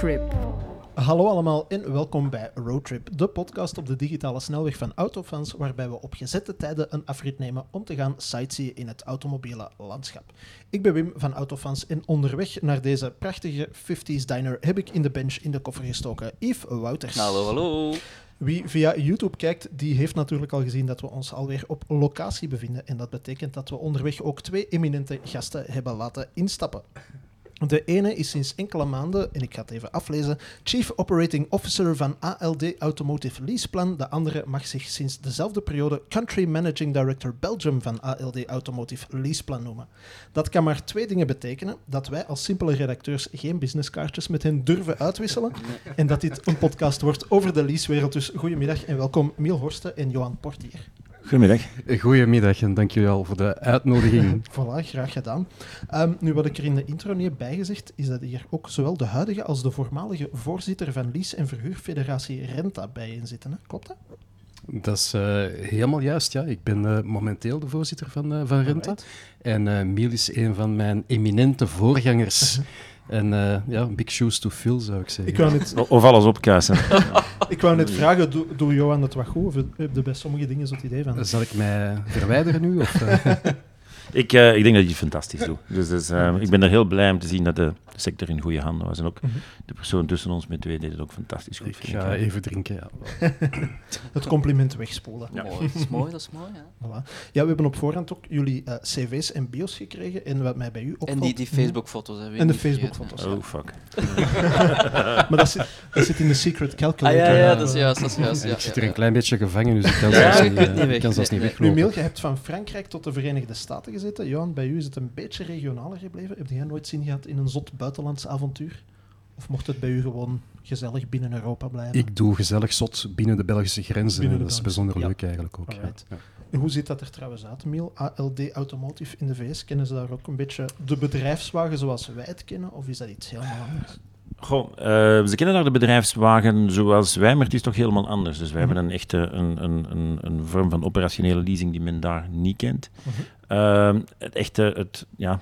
Roadtrip. Hallo allemaal en welkom bij Roadtrip, de podcast op de digitale snelweg van Autofans, waarbij we op gezette tijden een afrit nemen om te gaan sightseeën in het automobiele landschap. Ik ben Wim van Autofans en onderweg naar deze prachtige 50s diner heb ik in de bench in de koffer gestoken Yves Wouters. Hallo, hallo. Wie via YouTube kijkt, die heeft natuurlijk al gezien dat we ons alweer op locatie bevinden. En dat betekent dat we onderweg ook twee eminente gasten hebben laten instappen. De ene is sinds enkele maanden, en ik ga het even aflezen, Chief Operating Officer van ALD Automotive Leaseplan. De andere mag zich sinds dezelfde periode Country Managing Director Belgium van ALD Automotive Leaseplan noemen. Dat kan maar twee dingen betekenen. Dat wij als simpele redacteurs geen businesskaartjes met hen durven uitwisselen. En dat dit een podcast wordt over de leasewereld. Dus goedemiddag en welkom Miel Horsten en Johan Portier. Goedemiddag. Goedemiddag en dank jullie al voor de uitnodiging. Voilà, graag gedaan. Um, nu, wat ik er in de intro niet heb bijgezegd, is dat hier ook zowel de huidige als de voormalige voorzitter van Lease- en Verhuurfederatie Renta bij in zitten. Hè? Klopt dat? Dat is uh, helemaal juist, ja. Ik ben uh, momenteel de voorzitter van, uh, van Renta. Right. En uh, Miel is een van mijn eminente voorgangers. En uh, ja, big shoes to fill, zou ik zeggen. Ik wou net... Of alles opkuisen. ik wou net vragen, doe, doe Johan het wat goed? Of heb je bij sommige dingen zo'n idee van? Zal ik mij verwijderen nu? Of, uh... ik, uh, ik denk dat je het fantastisch doet. Dus, dus uh, ik ben er heel blij om te zien dat de sector in goede handen was. En ook mm -hmm. de persoon tussen ons met twee deed het ook fantastisch goed. Ik ga ik. even drinken, ja. het compliment wegspoelen. Ja. Mooi, dat is mooi, dat is mooi. Ja. Voilà. ja, we hebben op voorhand ook jullie uh, cv's en bios gekregen. En wat mij bij u opvalt... En die, die Facebook-foto's hebben En de Facebook-foto's. Oh, fuck. maar dat zit, dat zit in de secret calculator. Ah, ja, ja, dat is juist. Dat is juist ja, ik zit er een klein beetje gevangen, dus ik kan zelfs niet, niet, weg, kan zelfs nee, niet nee. weglopen. Nu, Miel, je hebt van Frankrijk tot de Verenigde Staten gezeten. Johan, bij u is het een beetje regionaler gebleven. Heb jij nooit zin gehad in een zot buitenlands avontuur? Of mocht het bij u gewoon gezellig binnen Europa blijven? Ik doe gezellig zot binnen de Belgische grenzen. De dat is bijzonder ja. leuk eigenlijk ook. Ja. En Hoe ziet dat er trouwens uit, Miel? ALD Automotive in de VS, kennen ze daar ook een beetje de bedrijfswagen zoals wij het kennen? Of is dat iets helemaal anders? Goh, uh, ze kennen daar de bedrijfswagen zoals wij, maar het is toch helemaal anders. Dus wij Mhm. hebben een echte een, een, een, een vorm van operationele leasing die men daar niet kent. Mhm. Uh, het echte, het, ja,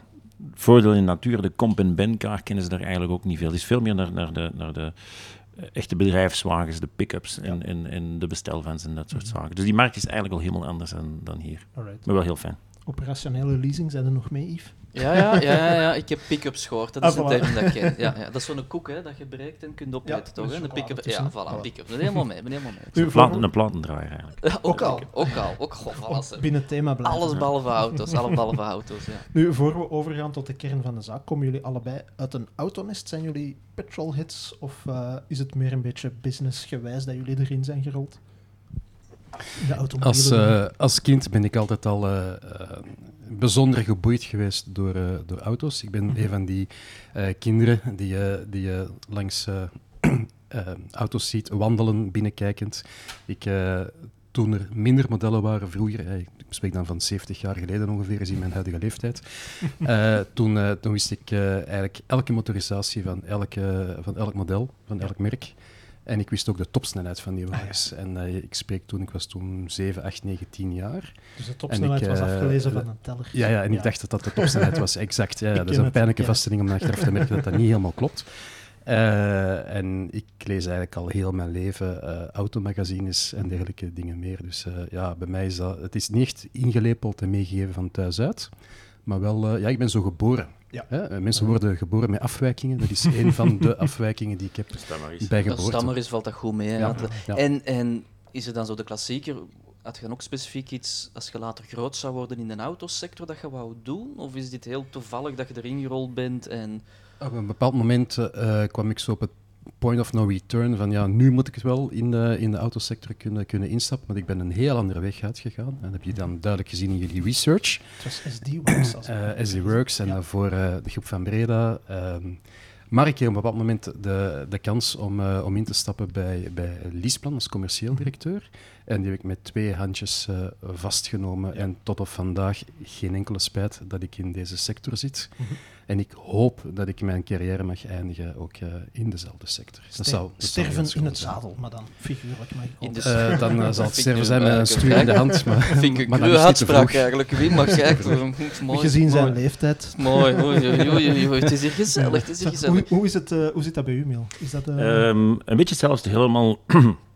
voordeel in natuur, de comp- en ben-car kennen ze daar eigenlijk ook niet veel. Het is veel meer naar, naar de, naar de eh, echte bedrijfswagens, de pick-ups en, en, en de bestelvans en dat soort Mhm. zaken. Dus die markt is eigenlijk al helemaal anders dan, dan hier. Alright. Maar wel heel fijn. Operationele leasing, zijn er nog mee, Yves? Ja, ja, ja, ja, ik heb pick-ups gehoord. Dat is Ah, een voilà. term dat ik ken. Ja, ja. Dat is zo'n koek hè, dat je breekt en kunt opeten, Ja, toch? Hè? Een pick-up. Ja, voilà, Voilà. pick-up. Ik ben helemaal mee, ben helemaal mee. Nu, Een, platen, een platendraaier eigenlijk. Ja, Ook al, ook, ook al. Ook, goh, binnen het thema blijven. Alles behalve auto's, alles behalve auto's, ja. Nu, voor we overgaan tot de kern van de zaak, komen jullie allebei uit een autonest? Zijn jullie petrolheads of eh, is het meer een beetje businessgewijs dat jullie erin zijn gerold? Als, eh, als kind ben ik altijd al eh, eh, bijzonder geboeid geweest door, eh, door auto's. Ik ben Mhm. een van die eh, kinderen die, eh, die je langs auto's ziet wandelen, binnenkijkend. Ik, toen er minder modellen waren vroeger, ik spreek dan van 70 jaar geleden ongeveer, is in mijn huidige leeftijd, toen, toen wist ik eigenlijk elke motorisatie van, elke, van elk model, van elk merk. En ik wist ook de topsnelheid van die ja. wagens. En eh, ik spreek toen, ik was toen 7, 8, 9, 10 jaar. dus de topsnelheid ik, was eh, afgelezen le- van een teller. Ja, ja en ik dacht dat dat de topsnelheid was, exact. Ja, dat is een het, pijnlijke vaststelling om achteraf te merken dat dat niet helemaal klopt. Eh, en ik lees eigenlijk al heel mijn leven eh, automagazines en dergelijke dingen meer. Dus eh, ja, bij mij is dat... Het is niet echt ingelepeld en meegegeven van thuis uit. Maar wel, eh, ja, ik ben zo geboren. Ja. Hè? Eh, Mensen worden geboren met afwijkingen. Dat is een van de afwijkingen die ik heb bij Als geboorte. stammer is, valt dat goed mee. Ja, ja. En, en is er dan zo de klassieker, had je dan ook specifiek iets, als je later groot zou worden in de autosector, dat je wou doen? Of is dit heel toevallig dat je erin gerold bent en... Op een bepaald moment eh, kwam ik zo op het point of no return van ja, nu moet ik het wel in de, in de autosector kunnen, kunnen instappen, want ik ben een heel andere weg uitgegaan. En dat heb je dan duidelijk gezien in jullie research. Het was SD-Works. als ik Eh SD Works en Ja. daarvoor eh, de groep van Breda. ehm, maar ik kreeg op een bepaald moment de, de kans om, eh, om in te stappen bij, bij Leaseplan als commercieel directeur. En die heb ik met twee handjes eh, vastgenomen. En tot op vandaag geen enkele spijt dat ik in deze sector zit. Mhm. En ik hoop dat ik mijn carrière mag eindigen ook eh, in dezelfde sector. Dat zou, dat sterven in het zijn. zadel, maar dan figuurlijk. Maar Eh, dan eh, zal het sterven zijn met een stuur in de hand. Maar, vind ik maar een uitspraak eigenlijk. Wie mag kijken? mooi, gezien zijn mooi. leeftijd. Mooi, oei, oei, oei, oei, oei. Het is hier gezellig, het is hier Hoe, gezellig. hoe, is het, eh, hoe zit dat bij u, Miel? Is dat, Ehm, een beetje hetzelfde, helemaal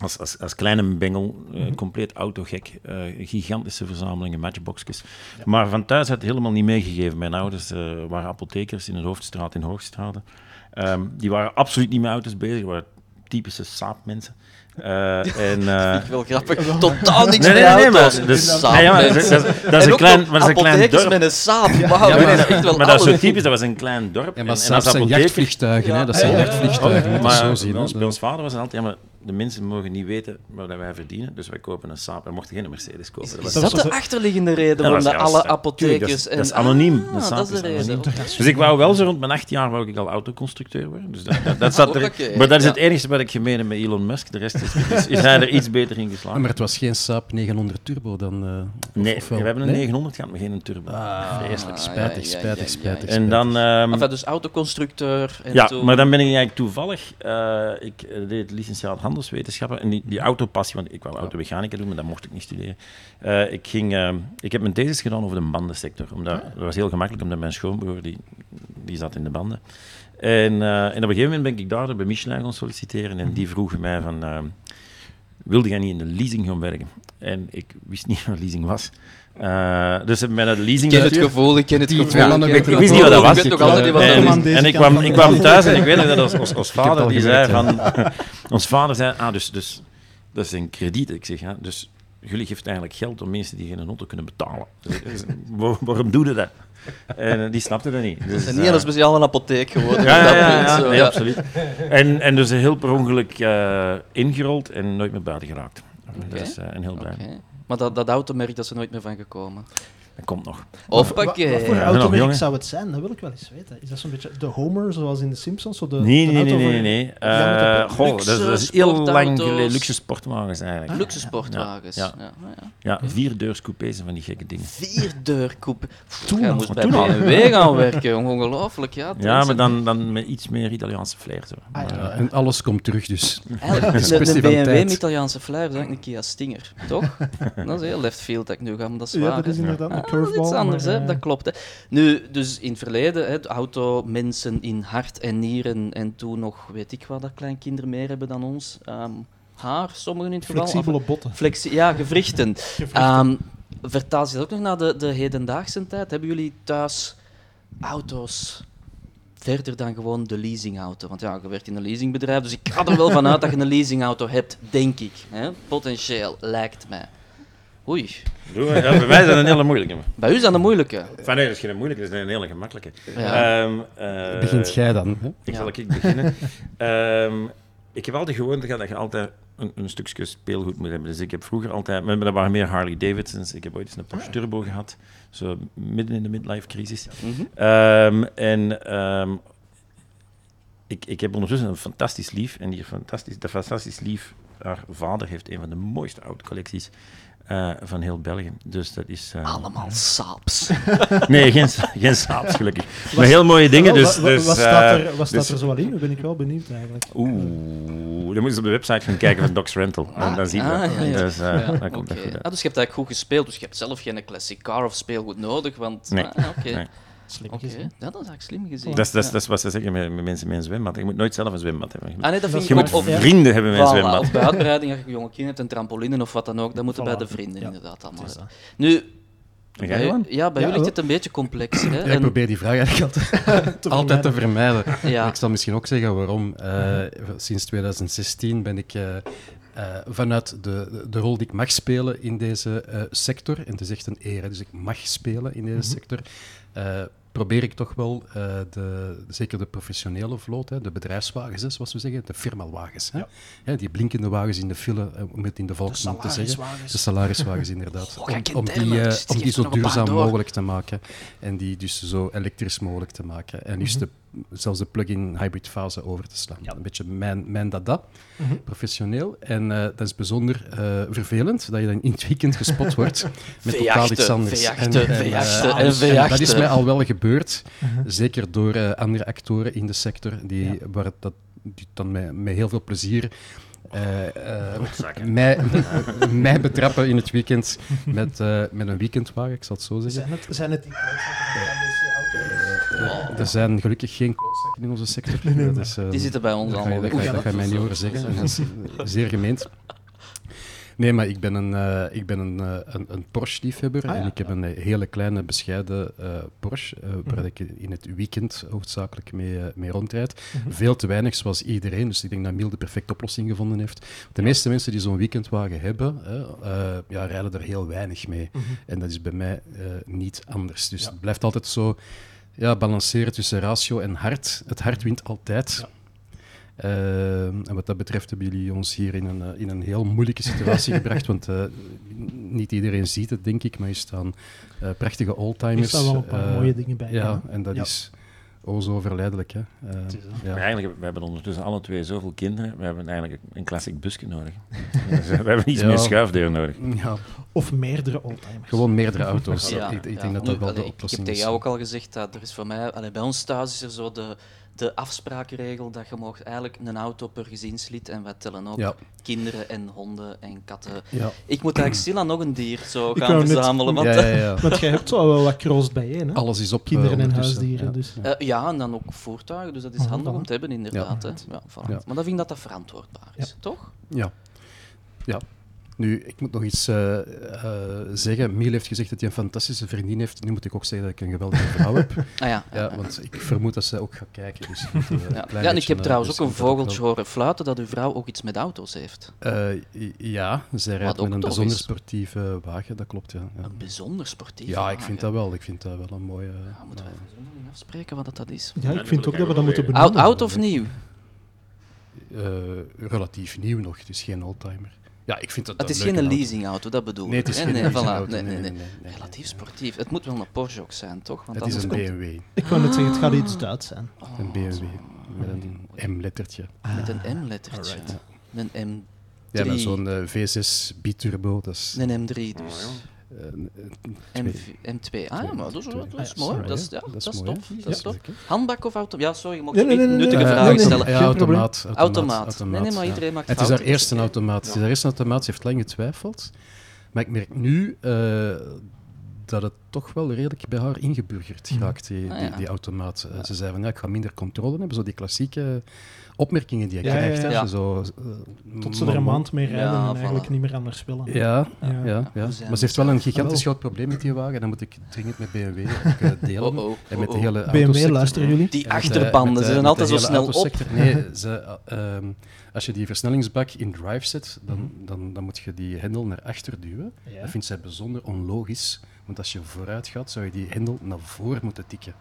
als, als, als kleine bengel, eh, Mhm. compleet autogek, eh, gigantische verzamelingen matchboxjes. Maar van thuis had het helemaal niet meegegeven. Mijn ouders eh, waren apothekers in de Hoofdstraat in Hoogstraat. Ehm, die waren absoluut niet met auto's bezig, waren typische saapmensen. Eh en, eh, Vind ik wel grappig. Totaal niks Nee, met nee, nee, maar dat is- saap, nee, ja, maar dat mensen. is- dat is- dat is En een klein- maar dat is een klein dorp. met een saap. Wauw, Ja, dat maar, is echt wel maar dat is zo typisch, dat was een klein dorp. Ja, En- maar en saap als zijn apotheker- jachtvliegtuigen, Ja. hè? dat zijn Ja, ja, ja. jachtvliegtuigen, zo Maar zien. bij ons, hè. bij ons vader was het altijd, ja, maar de mensen mogen niet weten wat wij verdienen, dus wij kopen een saap. We mochten geen Mercedes kopen. Is, Dat is de een- achterliggende reden waarom dat alle apothekers... dat is- en- dat is anoniem. Ah, De dat is de reden. Dus ik wou wel zo rond mijn acht jaar wou ik al autoconstructeur worden. Dus dat, dat, dat zat er, Oké, maar dat is ja. het enige wat ik gemeen heb met Elon Musk. De rest is, is, is hij er iets beter in geslaagd. maar het was geen Saab 900 Turbo dan... eh, Nee, we hebben een Nee? 900 gehad, maar geen turbo. Ah, Vreselijk. Ah, spijtig, ja, spijtig, spijtig. ja. En dan... ehm, Enfin, dus autoconstructeur. En ja, toen- maar dan ben ik eigenlijk toevallig... eh, ik eh, deed licentiaat handelswetenschappen en die, die autopassie, want ik wou automechanica doen, maar dat mocht ik niet studeren. Eh, ik, ging, eh, ik heb mijn thesis gedaan over de bandensector. Omdat, Dat was heel gemakkelijk, omdat mijn schoonbroer die, die zat in de banden. En, eh, en op een gegeven moment ben ik daar bij Michelin gaan solliciteren en die vroegen mij van... wilde jij niet in de leasing gaan werken? En ik wist niet wat leasing was. Eh, dus naar de leasing Ik ken het gevoel, ik ken het Die gevoel. ik wist niet wat dat was. Ik weet nog altijd niet wat Eh, dat en, is. ik kwam, ik kwam thuis en ik weet nog dat ons, ons, vader die zei van... ons vader zei, ah, dus, dus dat is een krediet. Ik zeg, ja, dus jullie geeft eigenlijk geld om mensen die geen auto kunnen betalen. Dus, dus, waar- waarom doe je dat? En eh, die snapte dat niet. Dus, Ze zijn niet eh, een speciaal een apotheek geworden. ja, ja, dat ja, ja, zo, nee, ja. absoluut. En, en dus heel per ongeluk eh, ingerold en nooit meer buiten geraakt. Oké. Dus, eh, en heel blij. Maar dat, dat automerk, dat is er nooit meer van gekomen. Dat komt nog. Of Wa- wa- Wat voor. Ja, automerk zou het zijn? Dat wil ik wel eens weten. Is dat zo'n beetje de Homer, zoals in de Simpsons? Zo de, Nee, de nee, auto nee, nee. nee. Ja, Eh, pe- goh, dat, is, dat is heel lang geleden. Luxe sportwagens eigenlijk. Luxe sportwagens. Ja, Ja. Ja, Ja, vier deurs coupés en van die gekke dingen. Vier deurkoep. Toen Jij moest bij. BMW gaan werken, ongelooflijk. Ja, Ja, maar dan, dan met iets meer Italiaanse flair. Zo. Ah, ja. Maar, Ja, en alles komt terug, dus. Eigenlijk, is een, BMW met Italiaanse flair is eigenlijk een Kia Stinger, toch? dat is heel left field dat ik nu ga, maar dat is Ja, waar. dat hè. is inderdaad dat curveball. is iets anders, maar, hè? eh, dat klopt. Hè. Nu, dus in het verleden, hè, de auto, mensen in hart en nieren en toen nog, weet ik wat, dat kleinkinderen meer hebben dan ons. Ehm, haar, sommigen in het geval. Flexibele botten. Flexi ja, gewrichten. Gewrichten. Ehm vertaal je dat ook nog naar de, de hedendaagse tijd? Hebben jullie thuis auto's verder dan gewoon de leasingauto? Want ja, je werkt in een leasingbedrijf, dus ik ga er wel vanuit dat je een leasingauto hebt, denk ik. Hè? Potentieel, lijkt mij. Oei, Doe, ja, bij mij is dat een hele moeilijke. bij u is dat een moeilijke. Van, nee, dat is geen moeilijke, dat is een hele gemakkelijke. Ja. Ehm, eh, Begint jij dan? Hè? Ik Ja. zal ik beginnen. Ehm, ik heb altijd de gewoonte gehad dat je altijd een, een stukje speelgoed moet hebben. Dus ik heb vroeger altijd... Maar dat waren meer Harley Davidsons. Ik heb ooit eens een Porsche Turbo gehad. Zo midden in de midlife crisis. Mhm. Ehm, en ehm, ik, ik heb ondertussen een fantastisch lief. En die fantastisch, dat fantastisch lief, haar vader heeft een van de mooiste autocollecties eh van heel België. Dus dat is... eh, Allemaal saaps. Nee, geen, geen saaps gelukkig. Maar heel mooie dingen. Wel, Dus, dus, wat staat eh, er, wat dus- staat er zo al in? Nu ben ik wel benieuwd eigenlijk. Oeh, dan moeten ze op de website gaan kijken van Docs Rental. En dan zien we ah, dat. ja, ja. Dus eh, dan komt dat goed uit. Ah, dus je hebt eigenlijk goed gespeeld, dus je hebt zelf geen classic car of speelgoed nodig, want... Nee. Ah, Oké, Nee. Slim gezien. Ja, dat is eigenlijk slim gezien. Dat is, dat, is, dat is wat ze zeggen met, met mensen met een zwembad. Je moet nooit zelf een zwembad hebben. Je moet, Ah nee, dat vind Je ik ook... moet Of, ja. vrienden hebben met een Voilà, zwembad. of bij uitbreiding, als je jonge kind hebt, een trampoline of wat dan ook, dat moeten Voilà. bij de vrienden Ja. inderdaad allemaal. Dat. Nu, bij, ja, bij Ja, jullie ligt het een beetje complex. Hè? Ja, ik probeer die vraag eigenlijk altijd, Te altijd te vermijden. ja. Ik zal misschien ook zeggen waarom. Eh, sinds 2016 ben ik eh, eh, vanuit de, de- de rol die ik mag spelen in deze eh, sector, en het is echt een eer, dus ik mag spelen in deze Mhm. sector, eh, probeer ik toch wel eh, de, zeker de professionele vloot, hè, de bedrijfswagens, hè, zoals we zeggen, de firmawagens. Hè, Ja. Hè, die blinkende wagens in de file, eh, om het in de volksmond te zeggen. De salariswagens, inderdaad. Oh, om, om, die, om die zo duurzaam mogelijk te maken. En die dus zo elektrisch mogelijk te maken. En dus de zelfs de plug-in hybrid fase over te slaan. Ja. Een beetje mijn, mijn dada, Mhm. professioneel. En eh, dat is bijzonder eh, vervelend, dat je dan in het weekend gespot wordt met totaal iets anders. veejachten, eh, en en dat is mij al wel gebeurd, Mhm. zeker door eh, andere actoren in de sector, die, Ja. waar het, dat, die dan met, met heel veel plezier eh, eh, mij, mij betrappen in het weekend met, eh, met een weekendwagen, ik zal het zo zeggen. Zijn het, zijn het die Er zijn gelukkig geen klootzakken in onze sector. Nee, nee, dat maar is, eh, Die zitten bij ons allemaal dat ga je- dat ga je mij niet horen zeggen. En dat is eh, zeer gemeend. Nee, maar ik ben een, eh, ik ben een, een, een Porsche-liefhebber. Ah, ja. En ik heb een hele kleine, bescheiden eh, Porsche, eh, waar Mhm. ik in het weekend hoofdzakelijk mee, eh, mee rondrijd. Mhm. Veel te weinig, zoals iedereen. Dus ik denk dat Miel de perfecte oplossing gevonden heeft. De meeste mensen die zo'n weekendwagen hebben, hè, eh, ja, rijden er heel weinig mee. Mhm. En dat is bij mij eh, niet anders. Dus Ja. het blijft altijd zo ja, balanceren tussen ratio en hart. Het hart wint altijd. Ja. Eh, en wat dat betreft hebben jullie ons hier in een, eh, in een heel moeilijke situatie gebracht. Want eh, niet iedereen ziet het, denk ik. Maar hier staan eh, prachtige Er oldtimers. staan wel een paar mooie dingen bij. Ja, en dat Ja. is o zo verleidelijk. Hè. Eh, ja. Maar eigenlijk, we hebben ondertussen alle twee zoveel kinderen. We hebben eigenlijk een classic busje nodig. Dus, we hebben iets Ja. meer schuifdeur nodig. Ja, Of meerdere oldtimers. gewoon meerdere auto's. Ja, ik ik ja. denk dat dat wel de ik- oplossing Ik is. heb tegen jou ook al gezegd dat er is voor mij, allee, bij ons thuis is er zo de, de afsprakenregel dat je mag eigenlijk een auto per gezinslid en wij tellen ook Ja. kinderen en honden en katten. Ja. Ik moet eigenlijk stilaan nog een dier zo Ik gaan net- verzamelen. Want, Ja, ja, ja, ja. Want jij hebt zo wel wat cross bijeen, hè? Alles is op. eh, Kinderen en ondertussen. huisdieren. Ja. Dus. ja, en dan ook voertuigen, dus dat is Mhm, handig om te hebben inderdaad. hè. Ja, voilà. Ja. Maar dan vind ik dat dat verantwoordbaar is, toch? Ja. ja. Nu, ik moet nog iets eh, eh, zeggen. Miel heeft gezegd dat hij een fantastische vriendin heeft. Nu moet ik ook zeggen dat ik een geweldige vrouw heb. Ah ja, ja, want ik vermoed dat zij ook gaat kijken. Dus moet, eh, Ja. Ja, en ik heb trouwens ook een vogeltje horen fluiten dat uw vrouw ook iets met auto's heeft. Eh, ja, zij rijdt ook met een bijzonder is. sportieve wagen, dat klopt. Ja, ja. Een bijzonder sportief. ja ik vind dat wel. Ik vind dat wel een mooie... Ja, moeten we even zonderling afspreken wat dat, dat is. Ja, Ja, ik vind ook dat we dat moeten benoemen. Oud, oud of nieuw? eh, relatief nieuw nog. Het is geen oldtimer. Ja, ik vind dat Het een is geen auto. leasingauto, dat bedoel Nee, het ik. is geen nee, voilà. nee, Nee, nee, nee, nee. nee, nee, Relatief sportief. Het moet wel een Porsche ook zijn, toch? Want Het is een komt- BMW. Ik wou net zeggen, het gaat iets Duits zijn. Oh, Een BMW. zo. Met een M-lettertje. Met een M-lettertje. Alright. Een M. Ja, met zo'n eh, V6 biturbo. Dat is... Een M3 dus. Eh, een- M, twee. M2. Ah ja, maar dat is, dat is Ah, mooi. Dat is, ja, dat is tof. Dat is Ja, tof. Handbak of auto? Ja, sorry, je Nee, nee, nee, nuttige nee, vragen nee, nee. stellen. Ja, automaat. Automaat. Nee, nee, maar ja. iedereen maakt Het is haar eerste automaat. Het is haar eerste automaat. Ze heeft lang getwijfeld. Maar ik merk nu eh, dat het toch wel redelijk bij haar ingeburgerd Mhm. raakt, die, Ah, die, die automaat. Eh, Ze zei van, ja, ik ga minder controle hebben. Zo die klassieke opmerkingen die je Ja, krijgt. ja. Zo, eh, Tot ze er een maand mee rijden Ja, en eigenlijk niet meer anders willen. Ja, ja, maar ze heeft wel een gigantisch groot probleem met die wagen. Dan moet ik dringend met BMW ook, eh, delen. Oh, oh, En met oh, de oh. hele BMW, luisteren jullie? Die met, achterbanden, ze zijn altijd zo snel op. Nee, ze, eh, ehm, als je die versnellingsbak in drive zet, dan, Mhm. dan, dan moet je die hendel naar achter duwen. Ja. Dat vindt zij bijzonder onlogisch, want als je vooruit gaat, zou je die hendel naar voren moeten tikken.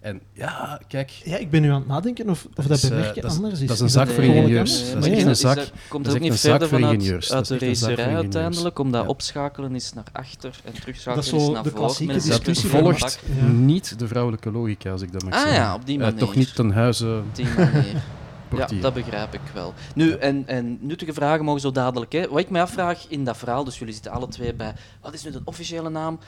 En ja, kijk, Ja, ik ben nu aan het nadenken of, of dat is, eh, bewerken dat is- anders is. dat is een zaak dat voor ingenieurs. Dat is een zaak- dat- komt dat ook niet verder voor vanuit ingenieurs. uit de Dat racerij uiteindelijk, om dat Ja. opschakelen is naar achter en terugschakelen Dat is is naar de voren. klassieke een Dat volgt Ja. niet de vrouwelijke logica, als ik dat mag Ah zeggen. ja, op die Eh, manier. toch niet ten huize Op die manier. Ja, dat begrijp ik wel. Nu, en, en nuttige vragen mogen zo dadelijk. Hè. Wat ik mij afvraag in dat verhaal, dus jullie zitten alle twee bij, wat is nu de officiële naam?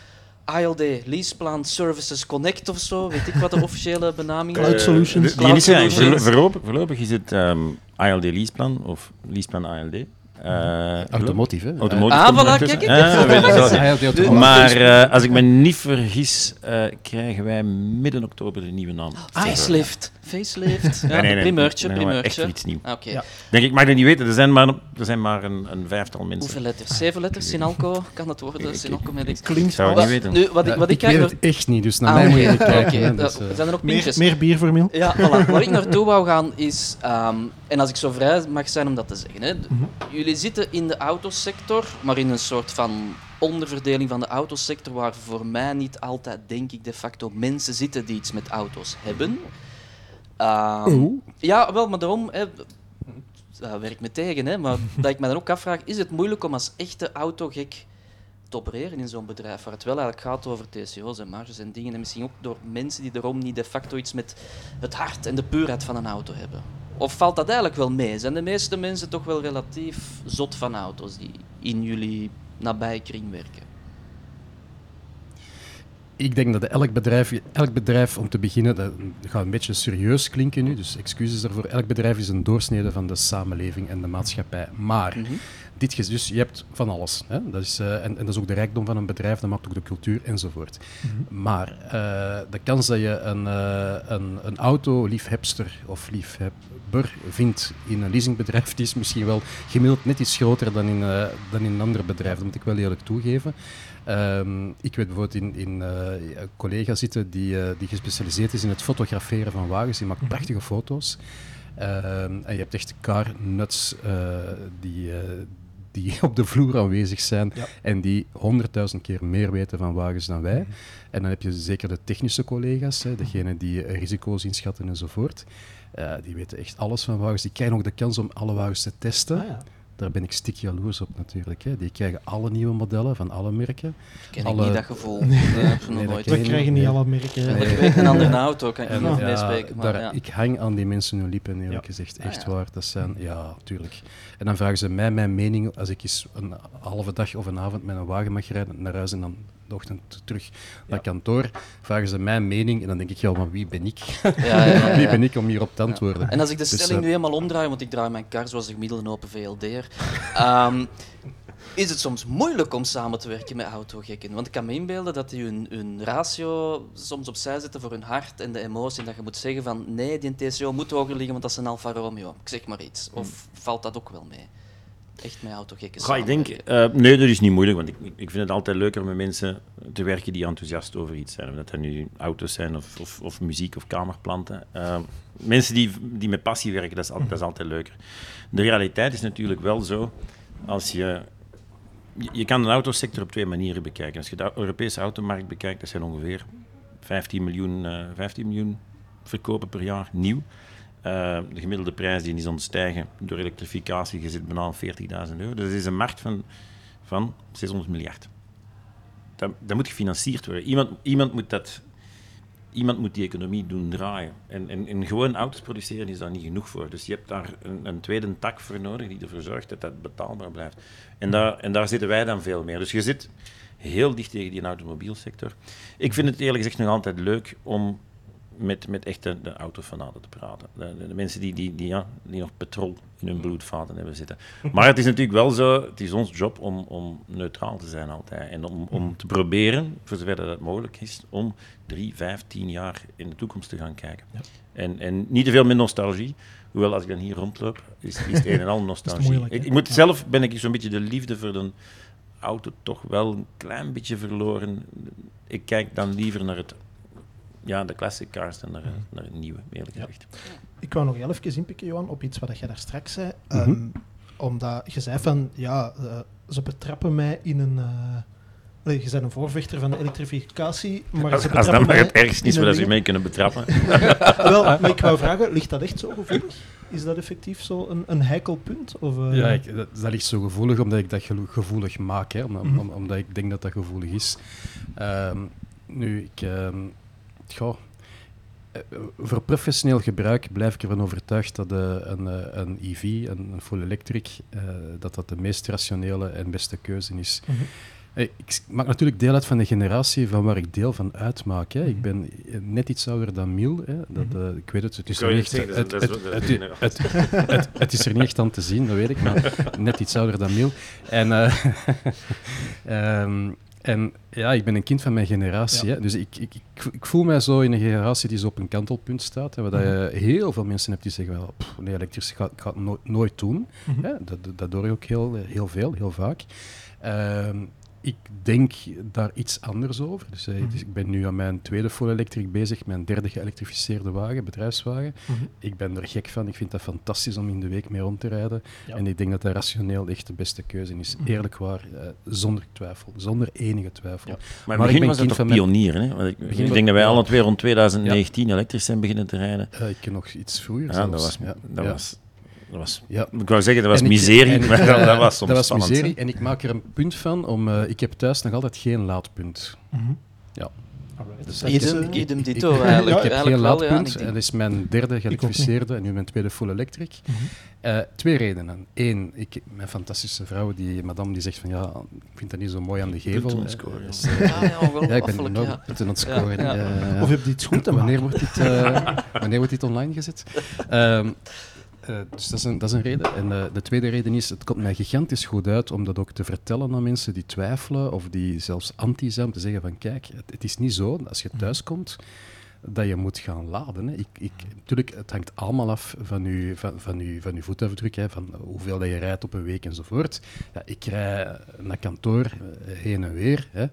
ALD, Leaseplan Services Connect of zo, weet ik wat de officiële benaming is. Cloud Solutions. Cloud Solutions. voorlo- Voorlopig, voorlopig is het ehm ALD Leaseplan of Leaseplan ALD. Eh, Automotive, hè? Automotive Ah, er voilà, kijk, Ah, het. Ah, ja. Maar eh, als ik me niet vergis, eh, krijgen wij midden oktober de nieuwe naam. Facelift. Facelift. Ja, Nee, nee, nee. primeurtje, Nee, Echt iets nieuws. Ah. Ja. Denk ik, mag dat niet weten. Er zijn maar, er zijn maar een, een vijftal mensen. Hoeveel letters? Zeven letters? Sinalco? Kan dat worden? Sinalco X. Klinkt zou het als- niet weten. Nu, wat ik, wat ik, ik weet het echt niet, dus naar Ah, mij moet je kijken. dus, eh, zijn er ook meer, pintjes? meer bier voor Mil? Ja, voilà. Waar ik naartoe wou gaan is, ehm, en als ik zo vrij mag zijn om dat te zeggen, Mhm. Jullie zitten in de autosector, maar in een soort van onderverdeling van de autosector waar voor mij niet altijd, denk ik, de facto mensen zitten die iets met auto's hebben. Ehm. Ja, wel, maar daarom hè, dat werkt me tegen. Hè, maar dat ik me dan ook afvraag, is het moeilijk om als echte autogek te opereren in zo'n bedrijf, waar het wel eigenlijk gaat over TCO's en marges en dingen, en misschien ook door mensen die erom niet de facto iets met het hart en de puurheid van een auto hebben? Of valt dat eigenlijk wel mee? Zijn de meeste mensen toch wel relatief zot van auto's die in jullie nabije kring werken? Ik denk dat elk bedrijf, elk bedrijf, om te beginnen, dat gaat een beetje serieus klinken nu, dus excuses daarvoor. Elk bedrijf is een doorsnede van de samenleving en de maatschappij. Maar Mhm. Dit, dus je hebt van alles. Hè? Dat is, eh, en, en dat is ook de rijkdom van een bedrijf, dat maakt ook de cultuur enzovoort. Maar eh, de kans dat je een, eh een, een autoliefhebster of liefhebber vindt in een leasingbedrijf, die is misschien wel gemiddeld net iets groter dan in, dan in een ander bedrijf. Dat moet ik wel eerlijk toegeven. Ehm, ik weet bijvoorbeeld in, in een collega zitten die, die gespecialiseerd is in het fotograferen van wagens. Die maakt prachtige foto's. Ehm, en je hebt echt car nuts die, die op de vloer aanwezig zijn Ja. en die honderdduizend keer meer weten van wagens dan wij. En dan heb je zeker de technische collega's, hè, degene die eh, risico's inschatten enzovoort. Eh, die weten echt alles van wagens. Die krijgen ook de kans om alle wagens te testen. Ah, ja. Daar ben ik stik jaloers op natuurlijk. Hè. Die krijgen alle nieuwe modellen van alle merken. Ken Alle- ik niet dat gevoel. Nee, ik Nee, dat We ik krijgen niet Nee. alle merken. Nee. Elke week een andere auto, kan ik En, niet ja, meespreken. Maar daar- ja. Ik hang aan die mensen hun lippen, eerlijk Ja. gezegd. Ah, Echt ja. waar. Dat zijn, ja, tuurlijk. En dan vragen ze mij mijn mening als ik eens een halve dag of een avond met een wagen mag rijden naar huis en dan ochtend terug naar kantoor. Vragen ze mijn mening en dan denk ik, ja, maar wie ben ik? Ja, ja, ja, wie ben ik om hierop te antwoorden? En als ik de Dus, stelling eh, nu eenmaal omdraai, want ik draai mijn kar zoals een gemiddelde open VLD'er, ehm, is het soms moeilijk om samen te werken met autogekken. Want ik kan me inbeelden dat die hun, hun ratio soms opzij zetten voor hun hart en de emotie. En dat je moet zeggen van nee, die TCO moet hoger liggen, want dat is een Alfa Romeo. Ik zeg maar iets. Of valt dat ook wel mee? Echt met autogekken Ga ik denk, eh, nee, dat is niet moeilijk, want ik, ik vind het altijd leuker met mensen te werken die enthousiast over iets zijn. Of dat dat nu auto's zijn of, of, of muziek of kamerplanten. Eh, mensen die, die met passie werken, dat is, altijd, dat is altijd leuker. De realiteit is natuurlijk wel zo, als je... Je kan de autosector op twee manieren bekijken. Als je de Europese automarkt bekijkt, dat zijn ongeveer 15 miljoen, eh 15 miljoen verkopen per jaar, nieuw. Eh, de gemiddelde prijs die is ontstijgen door elektrificatie, je zit bijna aan 40.000 euro. Dus dat is een markt van, van 600 miljard. Dat, dat moet gefinancierd worden. Iemand, iemand, moet dat, iemand moet die economie doen draaien. En, en, en gewoon auto's produceren is daar niet genoeg voor. Dus je hebt daar een, een tweede tak voor nodig die ervoor zorgt dat dat betaalbaar blijft. En daar, en daar zitten wij dan veel meer. Dus je zit heel dicht tegen die automobielsector. Ik vind het eerlijk gezegd nog altijd leuk om met, met echt de, de autofanaten te praten. De, de, de mensen die, die, die, ja, die nog petrol in hun bloedvaten hebben zitten. Maar het is natuurlijk wel zo, het is ons job om, om neutraal te zijn altijd. En om, om te proberen, voor zover dat mogelijk is, om drie, vijf, tien jaar in de toekomst te gaan kijken. Ja. En, en niet te veel met nostalgie. Hoewel, als ik dan hier rondloop, is, is het een en al nostalgie. moeilijk, ik, ik moet zelf, ben ik zo'n beetje de liefde voor de auto toch wel een klein beetje verloren. Ik kijk dan liever naar het ja, de classic cars dan naar, naar het nieuwe, eerlijk Ja. gezegd. Ik wou nog heel even inpikken, Johan, op iets wat je daar straks zei. Mhm. Ehm, omdat je zei van, ja, eh, ze betrappen mij in een... eh, nee, je bent een voorvechter van de elektrificatie, maar Als, ze als betrappen dat maar het ergste is een waar ze mee kunnen betrappen. Wel, maar ik wou vragen, ligt dat echt zo gevoelig? Is dat effectief zo een, een heikel punt? Of, eh, Ja, ik, dat, dat ligt zo gevoelig omdat ik dat gevoelig maak, hè, om, om- Mhm. omdat ik denk dat dat gevoelig is. Ehm, nu, ik, goh, eh, voor professioneel gebruik blijf ik ervan overtuigd dat eh, een, eh, een EV, een, een full electric, eh, dat dat de meest rationele en beste keuze is. Mhm. Ik maak natuurlijk deel uit van de generatie van waar ik deel van uitmaak. Hè. Mhm. Ik ben eh, net iets ouder dan Miel. Hè. Dat, Mhm. eh, ik weet het, het is, er niet echt- het- is- dat het- is- dat het- is- het- het- het is er niet echt aan te zien, dat weet ik, maar net iets ouder dan Miel. En, eh, ehm, en ja, ik ben een kind van mijn generatie. Ja. Hè. Dus ik, ik, ik, ik voel mij zo in een generatie die zo op een kantelpunt staat. Hè, waar dat je heel veel mensen hebt die zeggen, wel, pff, nee, elektrisch ga, ik ga het no- nooit doen. Mhm. Ja, dat, dat- dat hoor je ook heel, heel veel, heel vaak. Ehm, ik denk daar iets anders over. Dus, eh, Mhm. dus ik ben nu aan mijn tweede full electric bezig, mijn derde geëlektrificeerde wagen, bedrijfswagen. Mhm. Ik ben er gek van. Ik vind dat fantastisch om in de week mee rond te rijden. Ja. En ik denk dat dat rationeel echt de beste keuze is. Mhm. Eerlijk waar, eh, zonder twijfel. Zonder enige twijfel. Ja. Maar, Maar ik ben was het kind van pionier, hè? Want ik, Begin ik van- denk dat wij ja. alle twee rond 2019 elektrisch zijn beginnen te rijden. Eh, ik ken nog iets vroeger Ja, zelfs. dat was... Ja. Dat Ja. was dat was, Ja. ik wou zeggen, dat was En ik- miserie, en ik, maar dat was soms dat was spannend, miserie. hè. En ik maak er een punt van om... eh, ik heb thuis nog altijd geen laadpunt. Mhm. Ja. Alright. Dus Dat ik- Idem, idem Ik- dito ik- eigenlijk. Ik heb eigenlijk geen wel, ja. laadpunt. Denk- dat is mijn derde geëlektrificeerde en nu mijn tweede full electric. Eh, twee redenen. Eén, ik, mijn fantastische vrouw, die madame, die zegt van ja, ik vind dat niet zo mooi aan de gevel. Scoren, dus, ja. eh, Ah, ja, ja, ik ben ja. punten aan het Ja, scoren. ja. Eh, Of heb je iets goed te maken? wanneer wordt dit, eh, wanneer wordt dit online gezet? Ehm, eh, dus dat is, een, dat is een reden. En eh, de tweede reden is, het komt mij gigantisch goed uit om dat ook te vertellen aan mensen die twijfelen of die zelfs anti zijn, om te zeggen van kijk, het, het is niet zo, als je thuis komt, dat je moet gaan laden. Hè. Ik, ik, natuurlijk, het hangt allemaal af van je, van, van uw, van uw voetafdruk, hè, van hoeveel dat je rijdt op een week enzovoort. Ja, ik rij naar kantoor eh, heen en weer. Hè.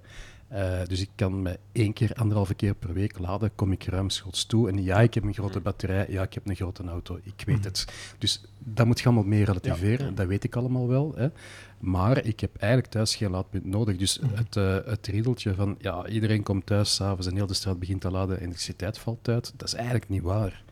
Eh, dus ik kan me één keer, anderhalve keer per week laden, kom ik ruimschoots toe. En ja, ik heb een grote batterij, ja, ik heb een grote auto, ik weet het. Dus dat moet je allemaal mee relativeren, dat weet ik allemaal wel. Hè. Maar ik heb eigenlijk thuis geen laadpunt nodig. Dus het, eh, het riedeltje van, ja, iedereen komt thuis s'avonds en heel de straat begint te laden en de elektriciteit valt uit, dat is eigenlijk niet waar.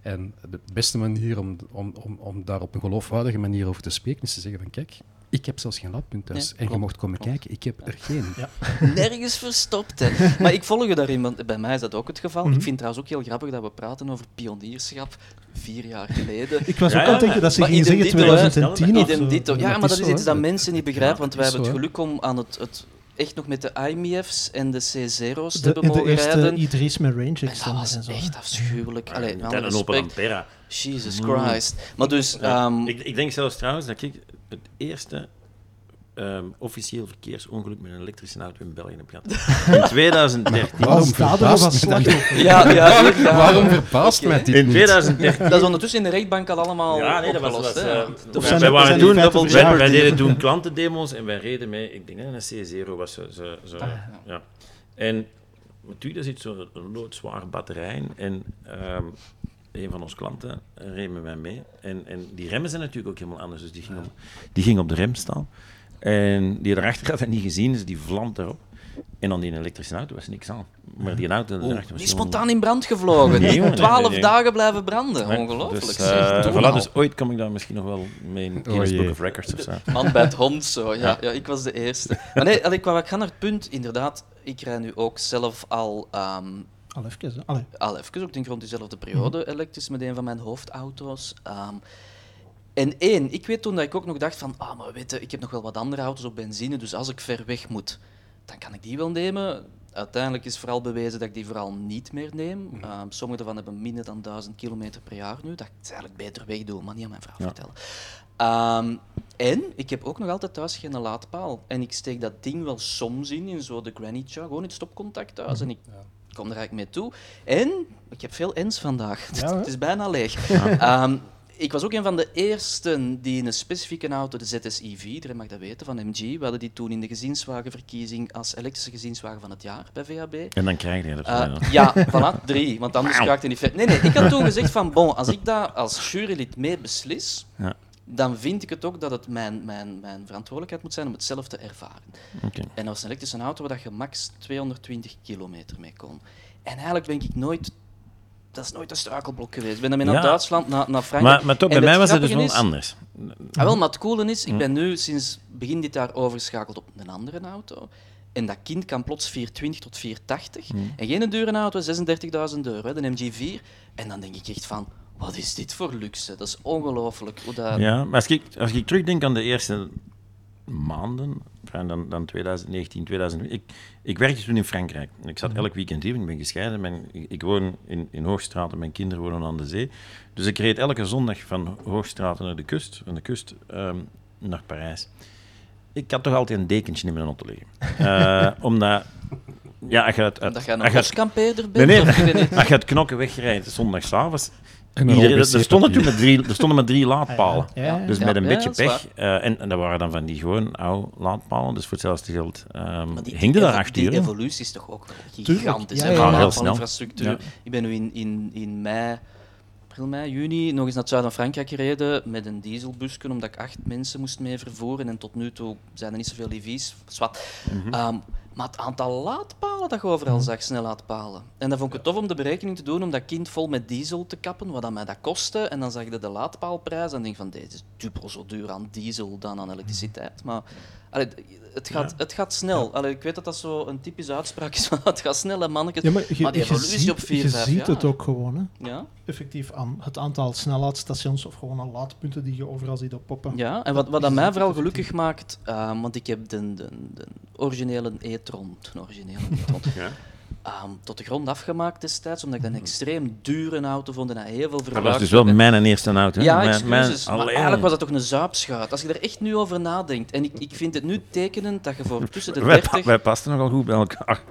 En de beste manier om, om, om, om daar op een geloofwaardige manier over te spreken, is te zeggen van, kijk, ik heb zelfs geen laadpunt thuis. Nee, en je mocht komen klopt. kijken, ik heb er geen. nergens verstopt. Hè. Maar ik volg je daarin, want bij mij is dat ook het geval. Mhm. Ik vind trouwens ook heel grappig dat we praten over pionierschap vier jaar geleden. Ik was Ja, ook aan het ja. denken dat ze gingen zeggen dito, hè. 2010 of zo. dito. Ja, maar dat is zo, iets dat mensen niet begrijpen, want wij hebben het geluk om aan het, het echt nog met de IMF's en de C0's te De, hebben de mogen eerste rijden. i3's met range En dat was en zo. echt afschuwelijk. Allee, Met een Opel respect. Ampera. Jesus Mm. Christ. Maar dus, Ja, ehm, ik, ik denk zelfs trouwens dat ik het eerste ehm, officieel verkeersongeluk met een elektrische auto in België heb gehad. In 2013. Waarom verbaast was me dat? slachtoffer. ja, ja, ja. Waarom mij dit In niet? 2013. Dat is ondertussen in de rechtbank al allemaal Ja, nee, dat was... opgelost. De- eh, wij, waren feiten wij, wij deden toen klantendemos en wij reden mee, ik denk dat een C0 was. Zo, zo, zo, ja. En natuurlijk zit zo'n loodzware batterij in en ehm, een van onze klanten reed met mij mee. En, en die remmen zijn natuurlijk ook helemaal anders, dus die ging, op, die ging op de rem staan. En die erachter had dat niet gezien, dus die vlamt erop. En dan die elektrische auto was niks aan. Maar die auto Oeh, erachter was die spontaan in brand gevlogen. Nee, Die jongen, twaalf nee, nee. dagen blijven branden. Nee, Ongelooflijk. Dus, eh, voilà, al. dus ooit kom ik daar misschien nog wel mee in Guinness jee. Book of Records of zo. Man bij het hond, zo. Ja, ja. Ja. ik was de eerste. Maar nee, ik ga naar het punt. Inderdaad, ik rij nu ook zelf al, ehm, Al even, hè. Allee. al even, ook denk rond diezelfde periode, elektrisch met een van mijn hoofdauto's. Ehm, en één, ik weet toen dat ik ook nog dacht van, ah, maar weet je, ik heb nog wel wat andere auto's op benzine, dus als ik ver weg moet, dan kan ik die wel nemen. Uiteindelijk is vooral bewezen dat ik die vooral niet meer neem. Ehm, sommige daarvan hebben minder dan 1000 kilometer per jaar nu. Dat ik eigenlijk beter wegdoe, maar niet aan mijn vrouw Ja. vertellen. Ehm, en ik heb ook nog altijd thuis geen laadpaal. En ik steek dat ding wel soms in, in zo de granny char, gewoon in het stopcontact thuis. En ik kom er eigenlijk mee toe. En ik heb veel ens vandaag. Ja, het is bijna leeg. Ehm, ik was ook een van de eersten die in een specifieke auto, de ZSI-4, iedereen mag dat weten, van MG, we hadden die toen in de gezinswagenverkiezing als elektrische gezinswagen van het jaar bij VHB. En dan krijg je dat. Eh, ja, voilà, drie. Want anders raakt het niet ver. Nee, nee, ik had toen gezegd van, bon, als ik dat als jurylid mee beslis, Ja. Dan vind ik het ook dat het mijn, mijn, mijn verantwoordelijkheid moet zijn om het zelf te ervaren. Oké. En dat was een elektrische auto waar je max 220 kilometer mee kon. En eigenlijk ben ik nooit... Dat is nooit een struikelblok geweest. Ik ben daarmee naar Ja. Duitsland, naar, naar Frankrijk. Maar, maar toch, bij mij was het dus wel anders. Ah, wel, maar het coole is, ik Hm. ben nu sinds begin dit jaar overgeschakeld op een andere auto. En dat kind kan plots 420 tot 480. Hm. En geen dure auto, 36.000 euro, de MG4. En dan denk ik echt van, wat is dit voor luxe? Dat is ongelooflijk. Hoe dat... Ja, maar als ik, als ik terugdenk aan de eerste maanden, dan, dan 2019, 2020. Ik, ik werkte toen in Frankrijk. Ik zat elk weekend hier, ik ben gescheiden. Mijn, ik, ik woon in, in Hoogstraat en mijn kinderen wonen aan de zee. Dus ik reed elke zondag van Hoogstraat naar de kust, van de kust ehm, naar Parijs. Ik had toch altijd een dekentje in mijn auto liggen. Eh, omdat, ja, als je jij als een Nee, bent? nee. niet? als je het knokken wegrijdt een Iedereen, er, stonden toen met drie, er stonden maar drie laadpalen. Ja, ja, ja. Dus Ja, met een ja, beetje pech. eh, en, en dat waren dan van die gewoon oude laadpalen. Dus voor hetzelfde geld ehm die, hing die daar evo- acht Die uur. evolutie is toch ook gigantisch. Ja, van Heel snel. infrastructuur. Ja. Ik ben nu in, in, in mei, april, mei, juni nog eens naar het zuiden van Frankrijk gereden met een dieselbusje, omdat ik acht mensen moest mee vervoeren. En tot nu toe zijn er niet zoveel EV's. Zwat. Maar het aantal laadpalen dat je overal zag, snellaadpalen. En dan vond ik het tof om de berekening te doen om dat kind vol met diesel te kappen, wat dat mij dat kostte. En dan zag je de laadpaalprijs en denk van, deze is dubbel zo duur aan diesel dan aan elektriciteit. Maar allee, het, gaat, Ja. het gaat snel. Allee, ik weet dat dat zo een typische uitspraak is, maar het gaat snel, hè, mannetjes. Ja, maar je, Maar die evolutie ziet, op vier, je vijf ziet het ook gewoon, hè. Ja, effectief aan het aantal snelheidsstations of gewoon al laadpunten die je overal ziet oppoppen. ja. en wat, wat dat mij vooral gelukkig maakt, eh, want ik heb de, de, de originele e-tron, de originele e-tron, Ehm, tot de grond afgemaakt destijds, omdat ik dat een extreem dure auto vond en dat heel veel Dat verbruik was dus wel mijn eerste auto. hè. Ja, Mijn- excuses. mijn- maar eigenlijk was dat toch een zuipschuit. Als je er echt nu over nadenkt. En ik, ik vind het nu tekenend dat je voor tussen de wij, 30... pa- wij pasten nogal goed bij elkaar.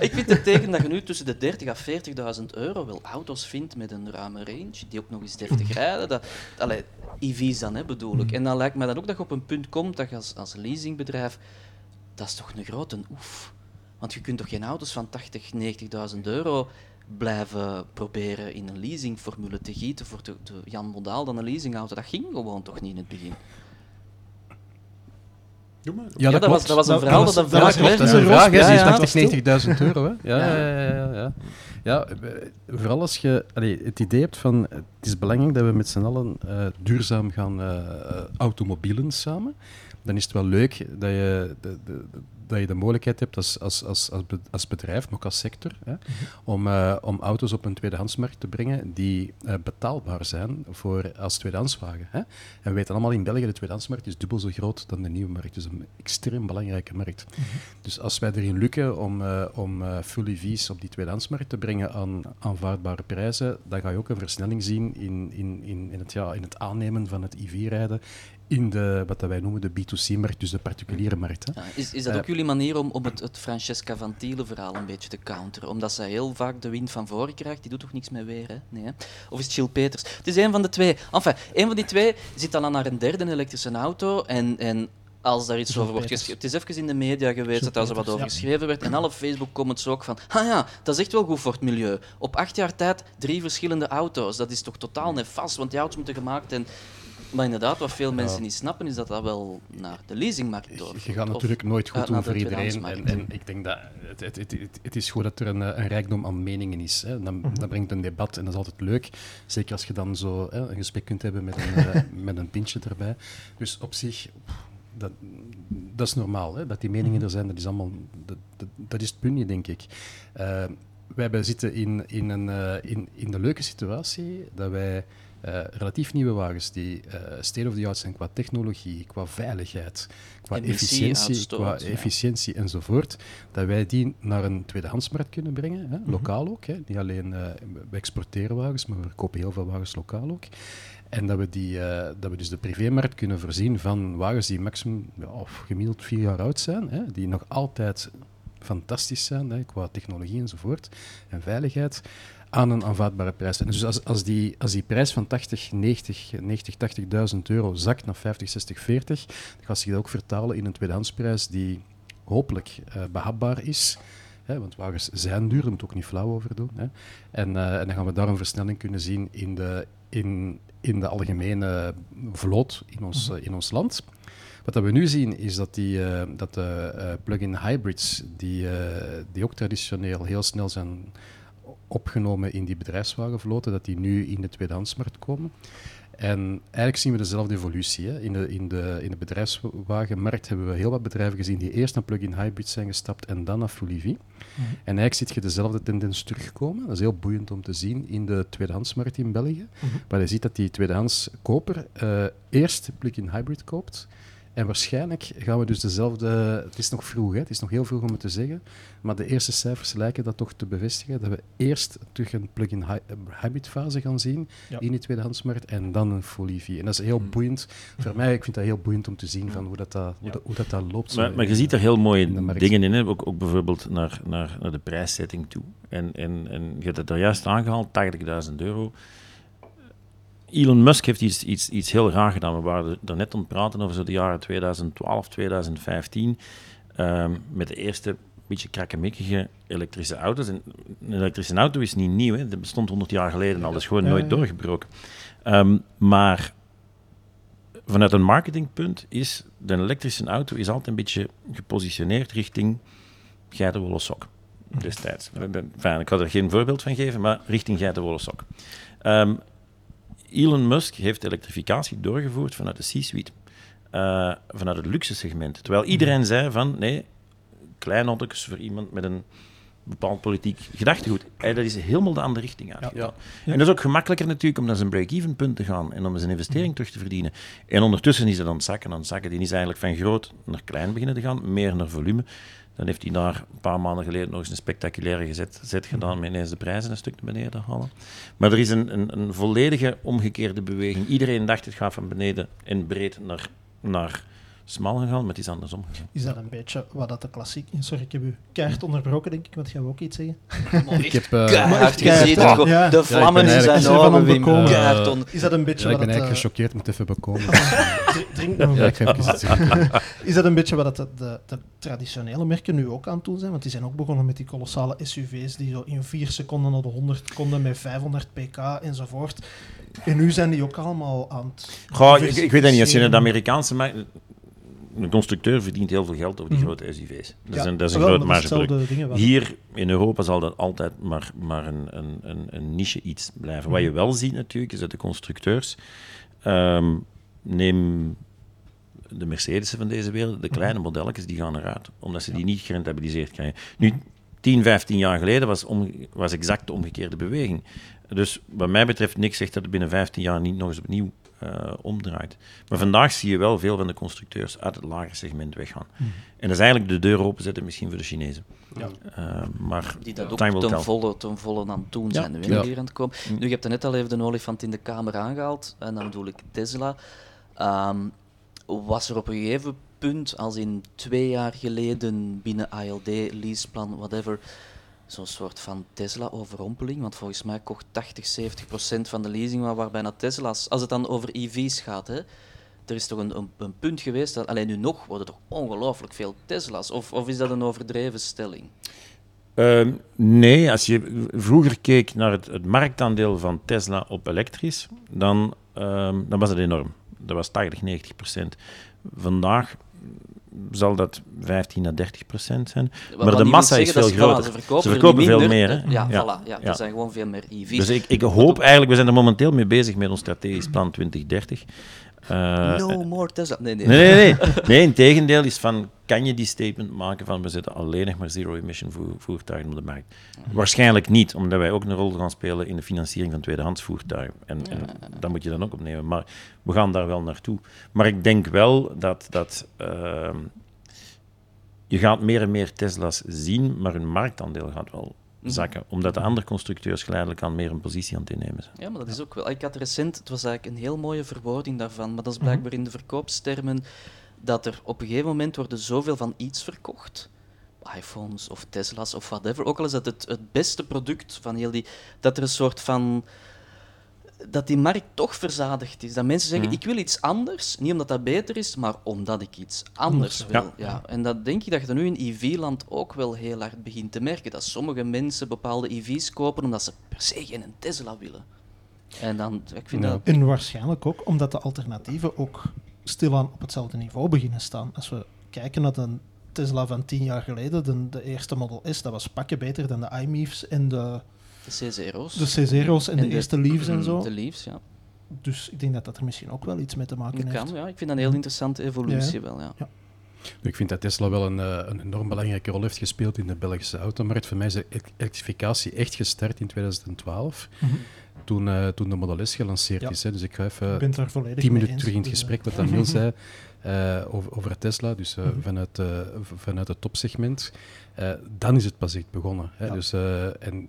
ik vind het tekenend dat je nu tussen de 30 à 40.000 euro wel auto's vindt met een ruime range, die ook nog eens deftig rijden. Dat, allee, EV's dan, hè, bedoel ik. En dan lijkt mij dan ook dat je op een punt komt dat je als, als leasingbedrijf... Dat is toch een grote oef. Want je kunt toch geen auto's van 80, 90.000 euro blijven proberen in een leasingformule te gieten voor de, de Jan Modaal dan een leasingauto. Dat ging gewoon toch niet in het begin. Ja, dat, was, dat was een Dat- verhaal dat dat, was- een dat vraag was- Dat werd. is een vraag, hè. Ja, Die is ja. 80, 90.000 euro, hè. Ja, Ja. ja, ja. ja, ja. Ja, vooral als je allee, het idee hebt van... Het is belangrijk dat we met z'n allen eh, duurzaam gaan eh, eh, automobielen samen. Dan is het wel leuk dat je de, de, dat je de mogelijkheid hebt als, als, als, als, be- als bedrijf, maar ook als sector, hè, om, eh, om auto's op een tweedehandsmarkt te brengen die eh, betaalbaar zijn voor, als tweedehandswagen. Hè. En we weten allemaal in België, de tweedehandsmarkt is dubbel zo groot dan de nieuwe markt. Dus een extreem belangrijke markt. Dus als wij erin lukken om, eh, om full EV's op die tweedehandsmarkt te brengen aan aanvaardbare prijzen, dan ga je ook een versnelling zien in, in, in, in, het, ja, in het aannemen van het EV-rijden in de, wat wij noemen de B2C-markt, dus de particuliere markt. Hè. Ja, is, is dat Eh, ook jullie manier om, om het, het Francesca van Thiele verhaal een beetje te counteren? Omdat zij heel vaak de wind van voren krijgt, die doet toch niks meer weer, hè? Nee, hè? Of is het Gilles Peters? Het is een van de twee. Enfin, een van die twee zit dan aan naar een derde elektrische auto en... en als daar iets Gilles over wordt geschreven. Het is even in de media geweest dat daar zo wat over ja. geschreven werd. En alle Facebook-comments ook van. Ah ja, dat is echt wel goed voor het milieu. Op acht jaar tijd drie verschillende auto's. Dat is toch totaal nefast, want die auto's moeten gemaakt. En... Maar inderdaad, wat veel mensen niet snappen, is dat dat wel naar de leasingmarkt door. Je gaat natuurlijk nooit goed doen voor de iedereen. En, en ik denk dat het, het, het, het, het is goed dat er een, eh, een rijkdom aan meningen is. Hè. Dan, Mhm. dat brengt een debat en dat is altijd leuk. Zeker als je dan zo hè, een gesprek kunt hebben met een, eh, met een pintje erbij. Dus op zich, dat, dat is normaal. Hè. Dat die Mhm. meningen er zijn, dat is allemaal... Dat, dat, dat is het puntje, denk ik. Eh, wij hebben- zitten in, in, een, eh, in, in de leuke situatie dat wij eh, relatief nieuwe wagens die eh, state-of-the-art zijn qua technologie, qua veiligheid, qua efficiëntie, qua ja. efficiëntie enzovoort, dat wij die naar een tweedehandsmarkt kunnen brengen, hè, Mhm. lokaal ook. Hè. Niet alleen eh, we exporteren wagens, maar we verkopen heel veel wagens lokaal ook. En dat we, die, dat we dus de privémarkt kunnen voorzien van wagens die maximum ja, of gemiddeld vier jaar oud zijn, hè, die nog altijd fantastisch zijn hè, qua technologie enzovoort en veiligheid aan een aanvaardbare prijs. En dus als, als, die, als die prijs van 80, 90, 90 80.000 euro zakt naar 50, 60, 40, dan gaat zich dat ook vertalen in een tweedehandsprijs die hopelijk eh, behapbaar is. Hè, want wagens zijn duur, daar moet ook niet flauw over doen. Hè. En, eh, en dan gaan we daar een versnelling kunnen zien in de, in, in de algemene vloot in ons, eh, in ons land. Wat dat we nu zien is dat, die, eh, dat de eh, plug-in hybrids, die, die ook traditioneel heel snel zijn opgenomen in die bedrijfswagenvloten, dat die nu in de tweedehandsmarkt komen. En eigenlijk zien we dezelfde evolutie. Hè. In, de, in, de, in de bedrijfswagenmarkt hebben we heel wat bedrijven gezien die eerst naar plug-in hybrids zijn gestapt en dan naar full EV. En eigenlijk zie je dezelfde tendens terugkomen. Dat is heel boeiend om te zien in de tweedehandsmarkt in België. Waar je ziet dat die tweedehands koper eh, eerst plug-in hybrid koopt. En waarschijnlijk gaan we dus dezelfde... Het is nog vroeg, hè? het is nog heel vroeg om het te zeggen. Maar de eerste cijfers lijken dat toch te bevestigen. Dat we eerst terug een plug-in eh, hybrid fase gaan zien Ja. in die tweedehandsmarkt. En dan een full EV. En dat is heel boeiend. Voor mij, ik vind dat heel boeiend om te zien van hoe, dat, dat, hoe, Ja. dat, hoe dat, dat loopt. zo Maar, maar je ziet er heel mooie dingen in, hè? Ook, ook bijvoorbeeld naar, naar, naar de prijszetting toe. En, en, en je hebt het er juist aangehaald, 80.000 euro. Elon Musk heeft iets, iets, iets heel raar gedaan. We waren er net aan het praten over zo de jaren 2012, 2015. ehm, met de eerste beetje krakkemikkige elektrische auto's. En een elektrische auto is niet nieuw, hè? dat bestond 100 jaar geleden al. Dat is gewoon nooit doorgebroken. Ehm, maar vanuit een marketingpunt is de elektrische auto is altijd een beetje gepositioneerd richting geitenwolle sok destijds. Enfin, ik ga er geen voorbeeld van geven, maar richting geitenwolle sok. Ehm, Elon Musk heeft elektrificatie doorgevoerd vanuit de C-suite, uh, vanuit het luxe segment. Terwijl iedereen zei van nee, klein auto's voor iemand met een bepaald politiek gedachtegoed. dat is helemaal de andere richting uit. Ja. En dat is ook gemakkelijker natuurlijk om naar zijn break-even punt te gaan en om zijn investering terug te verdienen. En ondertussen is het aan het zakken, aan het zakken. Die is eigenlijk van groot naar klein beginnen te gaan, meer naar volume. Dan heeft hij daar een paar maanden geleden nog eens een spectaculaire gezet, zet gedaan met ineens de prijzen een stuk naar beneden halen. Maar er is een, een, een volledige omgekeerde beweging. Iedereen dacht het gaat van beneden en breed naar, naar smal gegaan, maar het is andersom gegaan. Is dat een beetje wat dat de klassiek... Sorry, ik heb u keihard onderbroken, denk ik, want jij wil ook iets zeggen? ik heb uh, keihard gezien, ja. de vlammen in zijn ogen, Wim. Is dat een beetje ja, ik ben eigenlijk uh, gechoqueerd, moet even bekomen. Drink nog een Is dat een beetje wat dat de, de, traditionele merken nu ook aan het doen zijn? Want die zijn ook begonnen met die kolossale SUV's die zo in vier seconden naar de 100 konden met 500 pk enzovoort. En nu zijn die ook allemaal aan het... Goh, ik, ik, weet het niet, als je naar de Amerikaanse markt een constructeur verdient heel veel geld over die mhm. grote SUV's. Dat is een, dat is een groot margeproduct. Hier in Europa zal dat altijd maar, maar een, een, een, een niche iets blijven. Wat je mhm. wel ziet natuurlijk, is dat de constructeurs... Um, neem de Mercedes van deze wereld, de mhm. kleine modelletjes, die gaan eruit. Omdat ze die niet gerentabiliseerd krijgen. Nu, 10, 15 jaar geleden was, om, was exact de omgekeerde beweging. Dus wat mij betreft, niks zegt dat het binnen 15 jaar niet nog eens opnieuw uh, omdraait. Maar vandaag zie je wel veel van de constructeurs uit het lage segment weggaan. Mhm. En dat is eigenlijk de deur openzetten misschien voor de Chinezen. Ja. Uh, maar Die dat ook ten volle, ten volle aan het doen zijn, ja. hier aan het komen. Mhm. Nu, je hebt er net al even de olifant in de kamer aangehaald, en dan bedoel ik Tesla. Um, was er op een gegeven punt, als in twee jaar geleden binnen ALD, leaseplan, whatever, zo'n soort van Tesla-overrompeling. Want volgens mij kocht 80, 70 procent van de leasing waar, bijna Tesla's. Als het dan over EV's gaat, hè, er is toch een, een, punt geweest dat alleen nu nog worden er ongelooflijk veel Tesla's. Of, of is dat een overdreven stelling? Uh, nee, als je vroeger keek naar het, marktaandeel van Tesla op elektrisch, dan, uh, dan was het enorm. Dat was 80, 90 procent. Vandaag zal dat 15 à 30 procent zijn. maar de massa is veel groter. Ze verkopen, ze verkopen veel meer. Hè? Ja, Voilà, ja, er zijn gewoon veel meer EV's. Dus ik, ik hoop eigenlijk, we zijn er momenteel mee bezig met ons strategisch plan 2030. Uh, no more Tesla. Nee, nee. Nee, nee, nee. nee, in tegendeel is van, kan je die statement maken van we zetten alleen nog maar zero-emission voertuigen op de markt? Waarschijnlijk niet, omdat wij ook een rol gaan spelen in de financiering van tweedehands voertuigen. En, en dat moet je dan ook opnemen. Maar we gaan daar wel naartoe. Maar ik denk wel dat, dat uh, je gaat meer en meer Tesla's zien, maar hun marktaandeel gaat wel. Zakken. Omdat de andere constructeurs geleidelijk aan meer een positie aan het innemen zijn. Ja, maar dat is ook wel... Ik had recent... Het was eigenlijk een heel mooie verwoording daarvan, maar dat is mhm. blijkbaar in de verkoopstermen dat er op een gegeven moment worden zoveel van iets verkocht iPhones of Tesla's of whatever, ook al is dat het, het beste product van heel die, dat er een soort van dat die markt toch verzadigd is. Dat mensen zeggen, ik wil iets anders, niet omdat dat beter is, maar omdat ik iets anders wil. Ja. En dat denk ik dat je dat nu in EV-land ook wel heel hard begint te merken. Dat sommige mensen bepaalde EV's kopen omdat ze per se geen Tesla willen. En, dan, ik vind dat... en waarschijnlijk ook omdat de alternatieven ook stilaan op hetzelfde niveau beginnen staan. Als we kijken naar de Tesla van tien jaar geleden, de, de eerste Model S, dat was pakken beter dan de iMeves en de de C0's. De C0's en, de, eerste Leaves en zo. De Leaves, ja. Dus ik denk dat dat er misschien ook wel iets mee te maken heeft. Kan, ja. Ik vind dat een heel interessante evolutie wel, ja. ja. Ik vind dat Tesla wel een, eh, een, enorm belangrijke rol heeft gespeeld in de Belgische automarkt. Voor mij is de elektrificatie echt gestart in 2012. Mhm. Toen, uh, toen de Model S gelanceerd is. Hè. Dus ik ga even tien minuten terug in het gesprek wat Daniel zei uh, over, over, Tesla, dus uh, mm vanuit, vanuit het topsegment. dan is het pas echt begonnen. Hè. Dus, en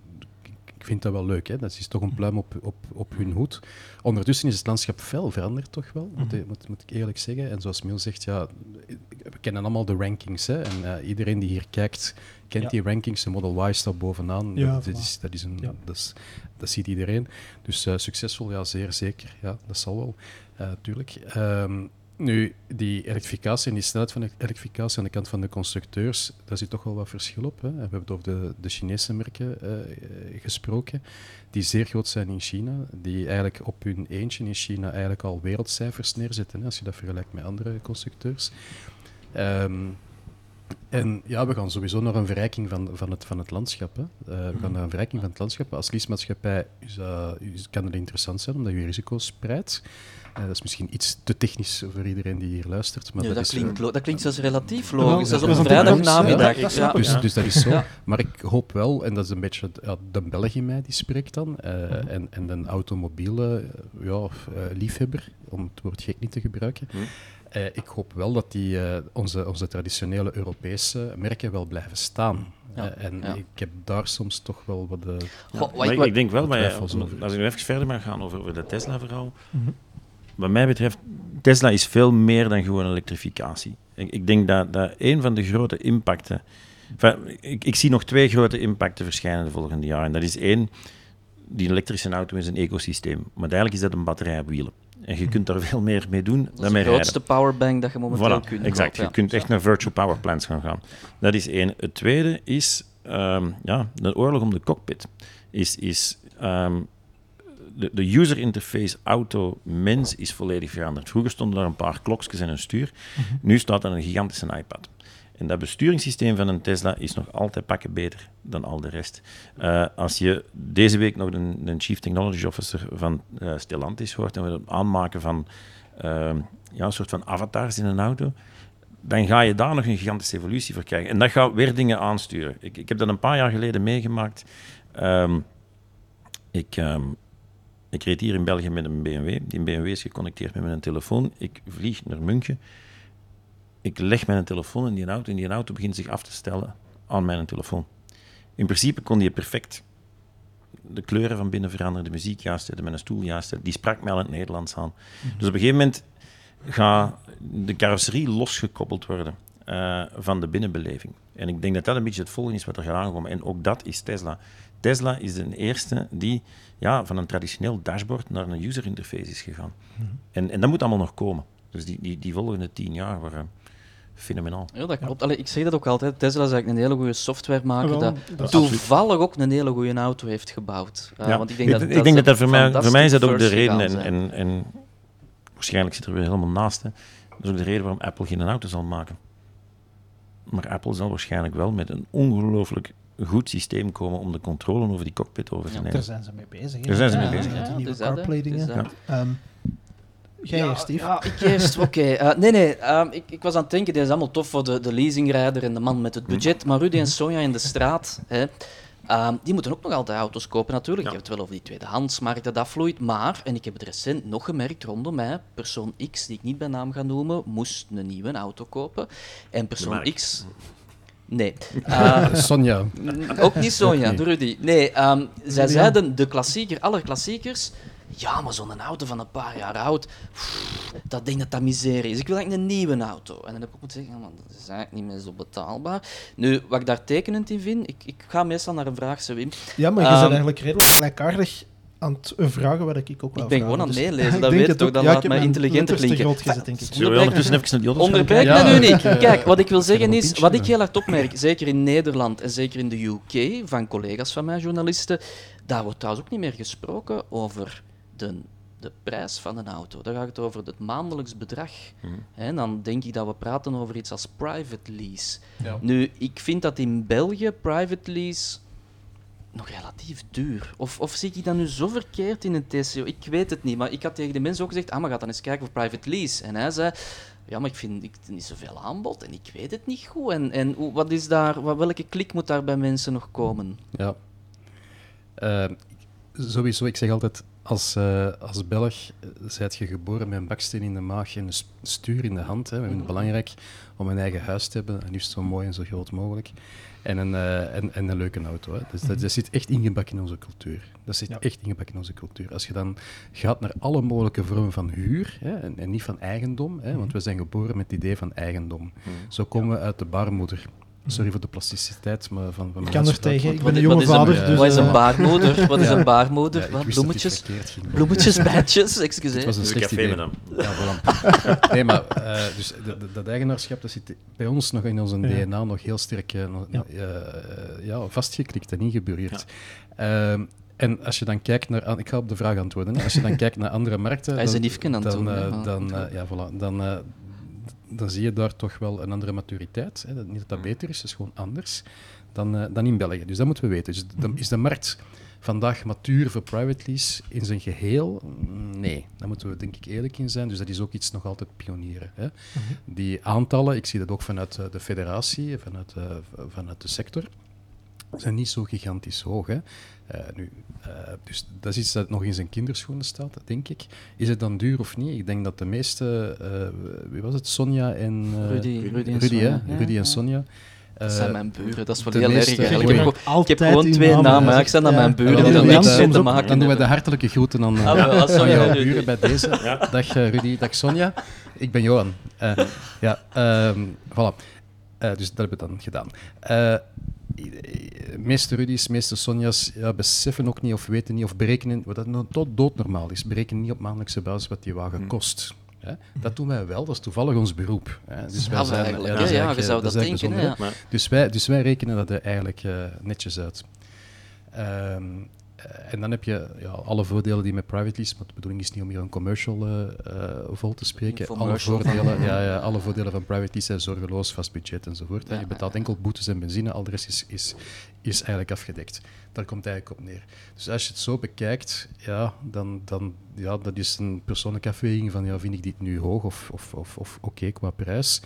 ik vind dat wel leuk. Hè? Dat is toch een pluim op, op, op hun hoed. Ondertussen is het landschap fel veranderd, toch wel, moet, mhm. moet, moet ik eerlijk zeggen. En zoals Miel zegt, ja, we kennen allemaal de rankings. Hè? En uh, iedereen die hier kijkt, kent die rankings. De Model Y staat bovenaan. Ja, dat, is, dat, is een, ja. dat, is, dat ziet iedereen. Dus uh, succesvol, ja, zeer zeker. Ja, dat zal wel, uh, tuurlijk. Um, Nu, die elektrificatie en die snelheid van de elektrificatie aan de kant van de constructeurs, daar zit toch wel wat verschil op. Hè. We hebben het over de, de Chinese merken uh, gesproken, die zeer groot zijn in China, die eigenlijk op hun eentje in China eigenlijk al wereldcijfers neerzetten, hè, als je dat vergelijkt met andere constructeurs. Um, en ja, we gaan sowieso naar een verrijking van, van, het, van het landschap. Hè. Uh, we gaan naar een verrijking van het landschap. Als leasemaatschappij is, uh, kan het interessant zijn, omdat je risico's spreidt. Uh, dat is misschien iets te technisch voor iedereen die hier luistert. Maar ja, dat, dat, is, klinkt, dat klinkt zelfs relatief logisch. dat is op een vrijdagnamiddag. Ja, ja. Dus, dus dat is zo. Maar ik hoop wel, en dat is een beetje de Belg in mij die spreekt dan, en, en de automobiele ja, liefhebber, om het woord gek niet te gebruiken, uh, ik hoop wel dat die, uh, onze, onze traditionele Europese merken wel blijven staan. Ja, uh, en ja. ik heb daar soms toch wel wat de. Goh, maar ik, ik, denk wel, maar als ik nu even verder mag gaan over, over de Tesla-verhaal. Mm -hmm. Wat mij betreft, Tesla is veel meer dan gewoon elektrificatie. Ik, ik denk dat, dat een van de grote impacten. Enfin, ik, ik zie nog twee grote impacten verschijnen de volgende jaren. En dat is één, die elektrische auto is een ecosysteem. Maar eigenlijk is dat een batterij op wielen. En je kunt daar veel meer mee doen dat dan rijden. de grootste powerbank dat je momenteel voilà, kunt exact. Je kunt echt naar virtual power plants gaan gaan. Dat is één. Het tweede is um, ja, de oorlog om de cockpit. Is, is um, de, de user interface auto-mens is volledig veranderd. Vroeger stonden er een paar klokjes en een stuur. Mm -hmm. Nu staat er een gigantische iPad. En dat besturingssysteem van een Tesla is nog altijd pakken beter dan al de rest. Uh, als je deze week nog de, de Chief Technology Officer van uh, Stellantis hoort en we het aanmaken van uh, ja, een soort van avatars in een auto, dan ga je daar nog een gigantische evolutie voor krijgen. En dat gaat weer dingen aansturen. Ik, ik heb dat een paar jaar geleden meegemaakt. Um, ik, um, ik reed hier in België met een BMW. Die BMW is geconnecteerd met mijn telefoon. Ik vlieg naar München ik leg mijn telefoon in die auto en die auto begint zich af te stellen aan mijn telefoon. In principe kon die perfect de kleuren van binnen veranderen, de muziek juist zetten, mijn stoel juist zetten. Die sprak mij al in het Nederlands aan. Mm-hmm. Dus op een gegeven moment gaat de carrosserie losgekoppeld worden uh, van de binnenbeleving. En ik denk dat dat een beetje het volgende is wat er gaat aankomen. En ook dat is Tesla. Tesla is de eerste die ja, van een traditioneel dashboard naar een user interface is gegaan. Mm-hmm. En, en dat moet allemaal nog komen. Dus die, die, die volgende tien jaar waren fenomenaal. Ja, dat klopt. Allee, ik zeg dat ook altijd. Tesla is eigenlijk een hele goede softwaremaker dat, dat toevallig ook een hele goede auto heeft gebouwd. Uh, ja. want ik denk ik, dat, ik dat, denk dat, dat voor, mij, voor mij is dat ook de reden, en, en, en waarschijnlijk zit er weer helemaal naast, hè. dat is ook de reden waarom Apple geen auto zal maken. Maar Apple zal waarschijnlijk wel met een ongelooflijk goed systeem komen om de controle over die cockpit over te Ja, nemen. Daar zijn ze mee bezig. hè. Daar zijn ze mee Ja, bezig. met Ja, Die nieuwe dus. CarPlay-dingen. Dus. Ehm, Jij ja, eerst, Steve. Ja, ik eerst, oké. Eh, nee, nee, ehm, ik, ik was aan het denken, dit is allemaal tof voor de, de leasingrijder en de man met het budget, maar Rudy en Sonja in de straat, hè, ehm, die moeten ook nog altijd auto's kopen natuurlijk. Ja. Je hebt het wel over die tweedehandsmarkt dat afvloeit, maar, en ik heb het recent nog gemerkt rondom mij, persoon X, die ik niet bij naam ga noemen, moest een nieuwe auto kopen. En persoon. X... Nee. Eh, Sonja. Ook niet Sonja, Ook niet. Rudy. Nee, ehm, zij zeiden de klassieker, aller klassiekers. Ja, maar zo'n auto van een paar jaar oud, pff, dat ding dat dat miserie is. Ik wil eigenlijk een nieuwe auto. En dan heb ik ook moeten zeggen, maar dat is eigenlijk niet meer zo betaalbaar. Nu, wat ik daar tekenend in vind, ik, ik ga meestal naar een vraagse Wim. Ja, maar je Ehm, bent eigenlijk redelijk gelijkaardig aan het vragen wat ik ook wel Ik ben gewoon aan het meelezen, dat weet het toch, ook. dat Ja, laat ik heb mij intelligenter klinken. Onderbreek Ja, me nu niet. Kijk, wat ik wil zeggen is, wat ik heel hard opmerk, zeker in Nederland en zeker in de UK, van collega's van mij, journalisten, daar wordt trouwens ook niet meer gesproken over de, de prijs van een auto. Daar gaat het over het maandelijks bedrag. Mhm. En dan denk ik dat we praten over iets als private lease. Ja. Nu, ik vind dat in België private lease nog relatief duur. Of, of zie ik dat nu zo verkeerd in een TCO? Ik weet het niet, maar ik had tegen de mensen ook gezegd, ah, maar ga dan eens kijken voor private lease. En hij zei, ja, maar ik vind ik, niet zoveel aanbod en ik weet het niet goed. En, en wat is daar, wat, welke klik moet daar bij mensen nog komen? Ja. Eh, sowieso, ik zeg altijd, als, eh, als Belg eh, zijt je geboren met een baksteen in de maag en een stuur in de hand. Hè. We vinden het belangrijk om een eigen huis te hebben, en liefst zo mooi en zo groot mogelijk. En een, eh, en, en een leuke auto. Hè. Dus dat, dat zit echt ingebakken in onze cultuur. Dat zit Ja. echt ingebakken in onze cultuur. Als je dan gaat naar alle mogelijke vormen van huur hè, en, en niet van eigendom, hè, want we zijn geboren met het idee van eigendom. Zo komen we uit de baarmoeder. Sorry voor de plasticiteit maar van, van Ik mijn kan er tegen. Ik Wat- ben een wat jonge is een- vader. dus, Wat is een eh, baarmoeder? Wat is Ja. een baarmoeder? Ja, Bloemetjes? het. Bloemetjes, bijtjes, Het excuseer. was een slecht café idee. met hem. Ja, voilà. Nee, maar eh, dus dat- eigenaarschap dat zit bij ons nog in onze Ja. DNA nog heel sterk eh, nog- Ja. eh, ja, vastgeklikt en ingebureerd. Ehm, en als je dan kijkt naar... Ik ga op de vraag antwoorden. hè. Als je dan kijkt naar andere markten... Hij is dan- een het dan, eh, dan, eh, ja, voilà, dan, eh, dan zie je daar toch wel een andere maturiteit. Hè. Dat- Niet dat dat beter is, het is gewoon anders dan, eh, dan in België. Dus dat moeten we weten. Dus dan is de markt vandaag matuur voor private lease in zijn geheel? Mm, Nee, daar moeten we denk ik eerlijk in zijn. Dus dat is ook iets nog altijd pionieren. Hè. Die aantallen, ik zie dat ook vanuit eh, de federatie, vanuit, eh, vanuit de sector, zijn niet zo gigantisch hoog. Hè. Eh, nu, eh, dus dat is iets dat nog in zijn kinderschoenen staat, denk ik. Is het dan duur of niet? Ik denk dat de meeste, eh, wie was het, Sonja en... eh, Rudy, Rudy en Rudy? Sonja, Rudy en Sonja. Dat zijn mijn buren, dat is wel heel erg. eigenlijk. Ik heb, gewoon- ik heb gewoon twee namen. Ik zijn aan mijn buren Ja, die dan er doen we niks mee te maken Dan doen we de hebben. hartelijke groeten aan, eh, Ah, aan jouw buren bij deze. Dag Rudy, dag Sonja. Ik ben Johan. Eh, ja, ehm, voilà. Eh, dus dat hebben we dan gedaan. Eh, de meeste Rudy's, meeste Sonja's ja, beseffen ook niet of weten niet of berekenen, wat dat nou tot doodnormaal is, berekenen niet op maandelijkse basis wat die wagen kost. Hè? Dat doen wij wel, dat is toevallig ons beroep. Hè? Dus wij zijn- eigenlijk. ja, Ja, is ja, je zou dat denken. hè, ja. dus wij, dus wij rekenen dat er eigenlijk eh, netjes uit. Ehm, eh, en dan heb je ja, alle voordelen die met private lease, maar de bedoeling is niet om hier een commercial eh, eh, vol te spreken. Alle voordelen, ja, ja, alle voordelen van private lease zijn zorgeloos, vast budget enzovoort. Ja, je betaalt enkel boetes en benzine, al de rest is, is, is eigenlijk afgedekt. Daar komt het eigenlijk op neer. Dus als je het zo bekijkt, ja, dan, dan ja, dat is een persoonlijke afweging van ja, vind ik dit nu hoog of, of, of, of oké qua prijs.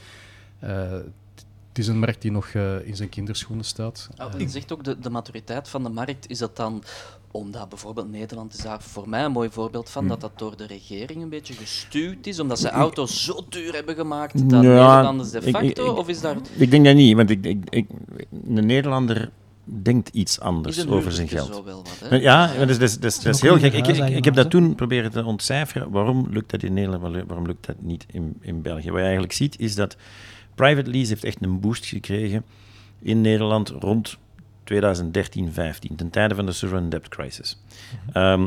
Eh, het is een markt die nog eh, in zijn kinderschoenen staat. Oh, Eh, je zegt ook de, de maturiteit van de markt. Is dat dan omdat bijvoorbeeld Nederland is daar voor mij een mooi voorbeeld van, dat dat door de regering een beetje gestuurd is, omdat ze auto's zo duur hebben gemaakt dat Ja, Nederlanders de ik- ik- facto, ik- of is daar Ik denk dat niet, want ik, ik, ik, een Nederlander denkt iets anders over zijn geld. zo wel wat, hè? Ja, dat is, dat is, dat is, dat is nog heel gek. Ik, ik, ik heb dat toen proberen te ontcijferen. Waarom lukt dat in Nederland, waarom- waarom lukt dat niet in, in België? Wat je eigenlijk ziet, is dat private lease heeft echt een boost gekregen in Nederland rond 2013, 15, ten tijde van de sovereign debt crisis. Ehm,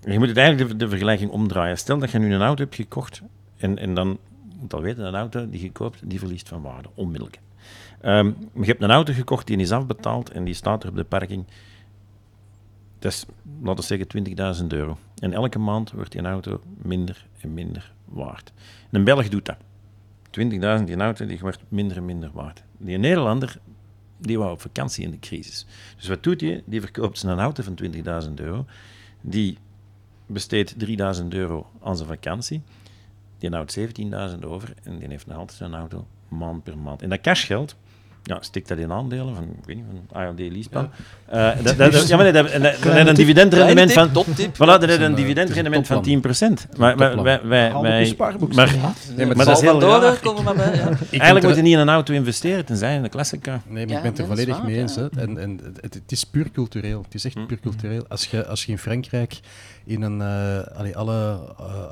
je moet het eigenlijk de, vergelijking omdraaien. Stel dat je nu een auto hebt gekocht en, en dan, moet al weten, een auto die je koopt, die verliest van waarde, onmiddellijk. Maar je hebt een auto gekocht, die is afbetaald en die staat er op de parking. Dat is, laten we zeggen, 20.000 euro. En elke maand wordt die auto minder en minder waard. En een Belg doet dat. 20.000, die auto die wordt minder en minder waard. Die Nederlander, die wou op vakantie in de crisis. Dus wat doet hij? Die verkoopt zijn auto van 20.000 euro. Die besteedt 3.000 euro aan zijn vakantie. Die houdt 17.000 over en die heeft nog altijd zijn auto maand per maand. En dat cashgeld, ja, stikt dat in aandelen van, ik weet niet, van ALD Leaseplan. Ja. dat, dat, dat- ja, maar dat, een dividendrendement van... Toptip. Voilà, dat heeft een, eh, dividendrendement van het is 10%. Maar, wij, wij, wij, maar-. Nee, maar dat is heel Salvador, raar. kom er maar bij. Ja. eigenlijk moet je niet in een auto investeren, tenzij in de Classica. Nee, maar ik ben het er is volledig mee eens. Hè. En, en het, het is puur cultureel. Het is echt puur cultureel. Als je, als je in Frankrijk, in een, eh, allee, alle,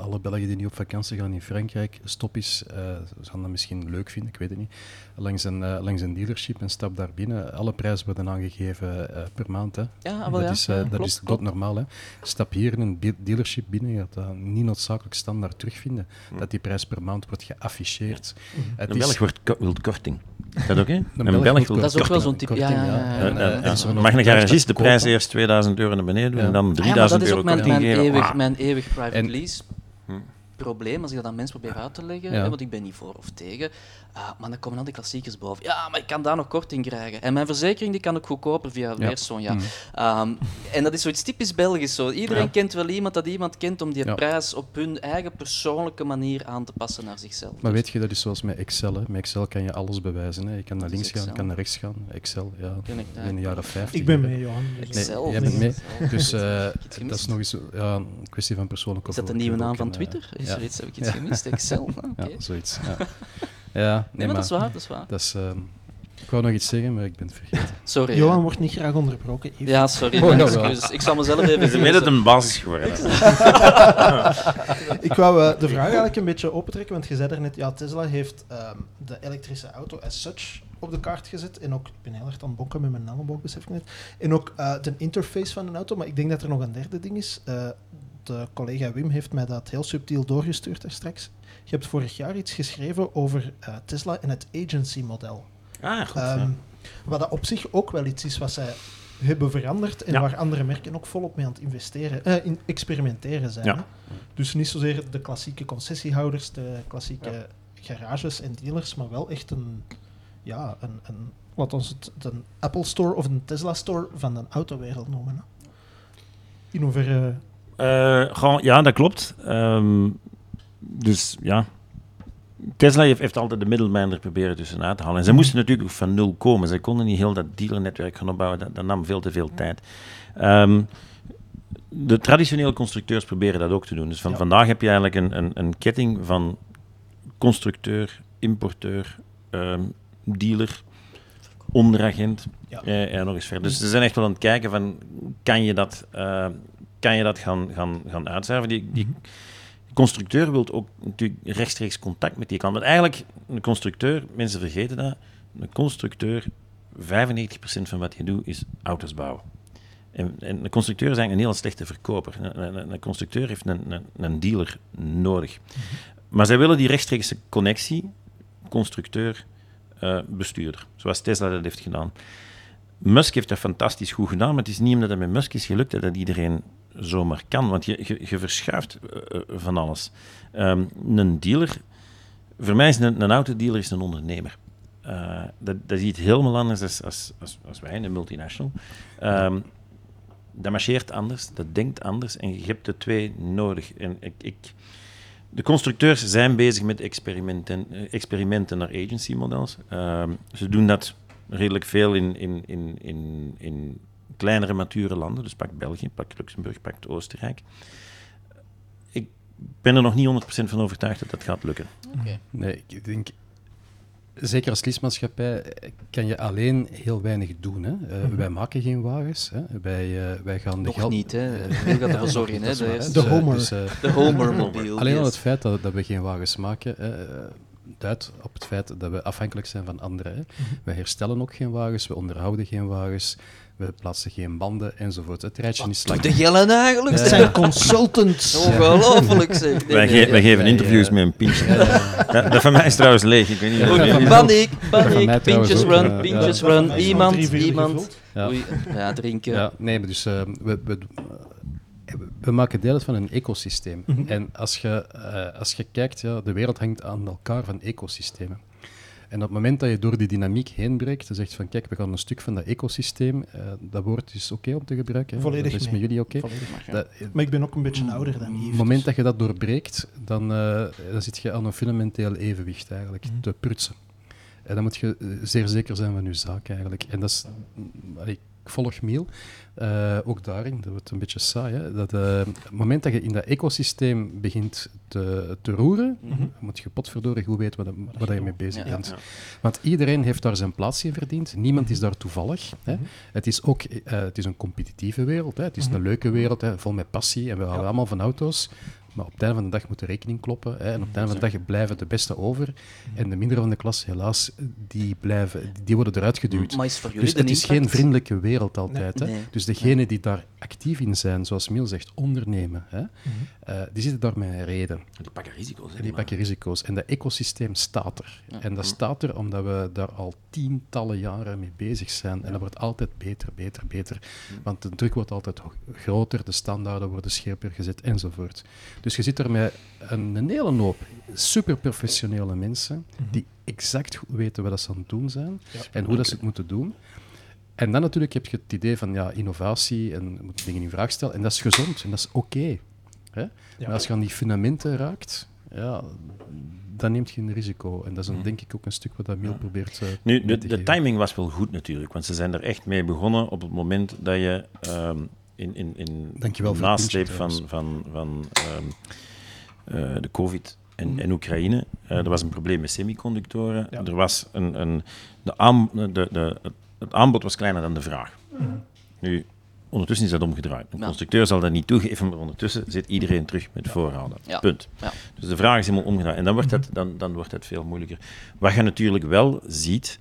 alle Belgen die nu op vakantie gaan in Frankrijk, stop is, eh ze gaan dat misschien leuk vinden, ik weet het niet, langs een, eh, langs een dealership en stap daar binnen. Alle prijzen worden aangegeven eh, per maand. Hè. Ja, wel dat ja. is, eh, Ja, dat klopt, is klopt. normaal. Hè. Stap hier in een de- dealership binnen, je gaat dat niet noodzakelijk standaard terugvinden. Dat die prijs per maand wordt geafficheerd. Het Een is- Belg wordt ko- wil korting. Is dat ook, hè? Een Belg Belg wordt wil Dat is ook wel korting. zo'n type. Ja, korting, ja, ja, ja. ja. En, mag een garagist de kopen? prijs eerst 2000 euro naar beneden doen Ja. en dan Ah ja, maar 3000 dat is euro ook mijn, korting mijn, geven? eeuwig, Ah. mijn eeuwig private En- lease Hm. Probleem, als ik dat aan mensen probeer uit te leggen, Ja. hè, want ik ben niet voor of tegen, ah, maar dan komen al die klassiekers boven. Ja, maar ik kan daar nog korting krijgen. En mijn verzekering die kan ik goedkoper via Ja. weer Sonja. Hm. Ehm, en dat is zoiets typisch Belgisch. Zo. Iedereen Ja. kent wel iemand dat iemand kent om die Ja. prijs op hun eigen persoonlijke manier aan te passen naar zichzelf. Maar weet je, dat is zoals met Excel. Hè. Met Excel kan je alles bewijzen. Hè. Je kan naar links gaan, je kan naar rechts gaan. Excel, ja, Ken ik in de jaren 50. Ik ben mee, Johan. dus- Nee, Excel, jij bent mee. Dus eh, dat is nog eens ja, een kwestie van persoonlijke Is dat de nieuwe naam ook van eh, Twitter? Is ja. er iets, heb ik iets Ja. gemist? Excel? Ah. Ja, zoiets. Ja, ja nee, Nee, maar dat is waar, dat is waar. dat is, ehm, ik wou nog iets zeggen, maar ik ben het vergeten. Sorry. Johan wordt niet graag onderbroken. Yves. Ja, sorry. Oh, excuses. Ik zal mezelf even... Het is inmiddels een basis geworden. Ik wou eh, de vraag eigenlijk een beetje opentrekken, want je zei er net, ja, Tesla heeft ehm, de elektrische auto as such op de kaart gezet. En ook, ik ben heel erg aan het bonken met mijn nanoboog, besef ik net. En ook eh, de interface van een auto. Maar ik denk dat er nog een derde ding is. Eh, de collega Wim heeft mij dat heel subtiel doorgestuurd daar straks. Je hebt vorig jaar iets geschreven over eh, Tesla en het agency-model. Ah, goed. Ja. Wat dat op zich ook wel iets is wat zij hebben veranderd en Ja. waar andere merken ook volop mee aan het investeren, eh, in experimenteren zijn. Ja. Dus niet zozeer de klassieke concessiehouders, de klassieke garages en dealers, maar wel echt een, ja, een, een wat ons het de Apple Store of een Tesla Store van de autowereld noemen. Hè. In hoeverre... Eh, gewoon, ja, dat klopt. Ehm, dus ja, Tesla heeft, heeft altijd de middelmijner proberen tussenuit te halen. En ze moesten natuurlijk van nul komen. Ze konden niet heel dat dealernetwerk gaan opbouwen. Dat, dat nam veel te veel tijd. Ehm, de traditionele constructeurs proberen dat ook te doen. Dus van, Ja. vandaag heb je eigenlijk een, een, een ketting van constructeur, importeur, ehm, dealer, onderagent Ja. eh, en nog eens verder. Dus ze zijn echt wel aan het kijken van, kan je dat, eh, kan je dat gaan, gaan, gaan uitzuiveren? Die, die constructeur wil ook natuurlijk rechtstreeks contact met die klant. Want eigenlijk, een constructeur, mensen vergeten dat, een constructeur, 95% van wat je doet is auto's bouwen. En, en een constructeur is eigenlijk een heel slechte verkoper. Een, een, een constructeur heeft een, een, een dealer nodig. Maar zij willen die rechtstreekse connectie, constructeur, eh, bestuurder. Zoals Tesla dat heeft gedaan. Musk heeft dat fantastisch goed gedaan, maar het is niet omdat het met Musk is gelukt dat iedereen zomaar kan. Want je, je, verschuift eh, eh, van alles. Ehm, een dealer, voor mij is een, een autodealer is een ondernemer. Eh, dat, dat is iets helemaal anders als, als, als, als wij, een multinational. Ehm, dat marcheert anders, dat denkt anders en je hebt de twee nodig. En ik, ik, de constructeurs zijn bezig met experimenten, experimenten naar agency-models. Ehm, ze doen dat redelijk veel in, in, in, in, in kleinere, mature landen. Dus pak België, pak Luxemburg, pak Oostenrijk. Ik ben er nog niet 100% van overtuigd dat dat gaat lukken. Oké. Nee, ik denk, zeker als leasemaatschappij eh, kan je alleen heel weinig doen. Hè. Eh, Wij maken geen wagens. Hè. Wij, eh, wij gaan de Nog geld... niet, hè. Gaat ervoor zorgen, hè. Dat is waar, De, hè. De Dus, eh, Homer. dus, eh, de Homer-mobiel. Alleen al het feit dat, dat we geen wagens maken, eh, duidt op het feit dat we afhankelijk zijn van anderen. Hè. We herstellen ook geen wagens, we onderhouden geen wagens, we plaatsen geen banden enzovoort. Het rijtje is Doe lang. de gillen eigenlijk? Het zijn consultants. Ongelooflijk, zeg. Nee, wij, nee, wij geven ja, interviews ja. met een pintje. Dat, dat van mij is trouwens leeg. Ik weet niet Paniek, paniek, trouwens pintjes ook, run, ja. pintjes Ja. run. Is Iemand, iemand. Ja. Ja, drinken. Ja, nee, maar dus eh, we, we, eh, we maken deel uit van een ecosysteem. En als je, eh, als je kijkt, ja, de wereld hangt aan elkaar van ecosystemen. En op het moment dat je door die dynamiek heen breekt, dan zegt van kijk, we gaan een stuk van dat ecosysteem, eh, dat woord is oké om te gebruiken. hè? Volledig Dat is mee. met jullie oké. Volledig maar, ja. Dat- Maar ik ben ook een beetje ouder dan Op Yves. het moment dus- dat je dat doorbreekt, dan, eh, dan zit je aan een fundamenteel evenwicht eigenlijk, Mhm. te prutsen. En dan moet je eh, zeer zeker zijn van je zaak eigenlijk. En dat is, mm, allee, ik volg Miel, eh, ook daarin, dat wordt een beetje saai, hè, dat eh, op het moment dat je in dat ecosysteem begint te, te roeren, Mhm. moet je potverdorie goed weten wat, wat je mee bezig Ja. bent. Ja. Want iedereen heeft daar zijn plaats in verdiend. Niemand is daar toevallig. Hè. Mhm. Het is ook eh, het is een competitieve wereld. Hè. Het is Mhm. een leuke wereld, hè, vol met passie. En we houden allemaal van auto's. Maar op het einde van de dag moet de rekening kloppen. Hè. En op het einde van de dag blijven de beste over. Mhm. En de mindere van de klas, helaas, die, blijven, die worden eruit geduwd. Maar is voor jullie Dus het is geen vriendelijke wereld altijd. Hè? Nee. Dus degenen die daar actief in zijn, zoals Miel zegt, ondernemen, hè? Mhm. eh, die zitten daar met een reden. Die pakken risico's. hè, En die maar- pakken risico's. En dat ecosysteem staat er. Ja. En dat staat er omdat we daar al tientallen jaren mee bezig zijn. En dat wordt altijd beter, beter, beter. Want de druk wordt altijd groter, de standaarden worden scherper gezet enzovoort. Dus je zit er met een, een hele hoop superprofessionele mensen die exact goed weten wat dat ze aan het doen zijn Ja. en hoe dat ze het moeten doen. En dan natuurlijk heb je het idee van ja, innovatie en je moet dingen in vraag stellen. En dat is gezond en dat is oké. hè? Maar als je aan die fundamenten raakt, ja, dan neemt je een risico. En dat is een, denk ik ook een stuk wat dat Miel probeert eh, Nu, de, te de geven. timing was wel goed natuurlijk, want ze zijn er echt mee begonnen op het moment dat je ehm, in, in, in Dankjewel voor nasleep puntje, van, van, van ehm, eh, de COVID en, Mhm. en Oekraïne. eh, er was een probleem met semiconductoren. Ja. Er was een, een, de aan, de, de, het- aanbod was kleiner dan de vraag. Nu, ondertussen is dat omgedraaid. Een Ja. constructeur zal dat niet toegeven, maar ondertussen zit iedereen terug met voorraden. Ja. Punt. Ja. Dus de vraag is helemaal omgedraaid. En dan wordt, het, dan, dan wordt het veel moeilijker. Wat je natuurlijk wel ziet,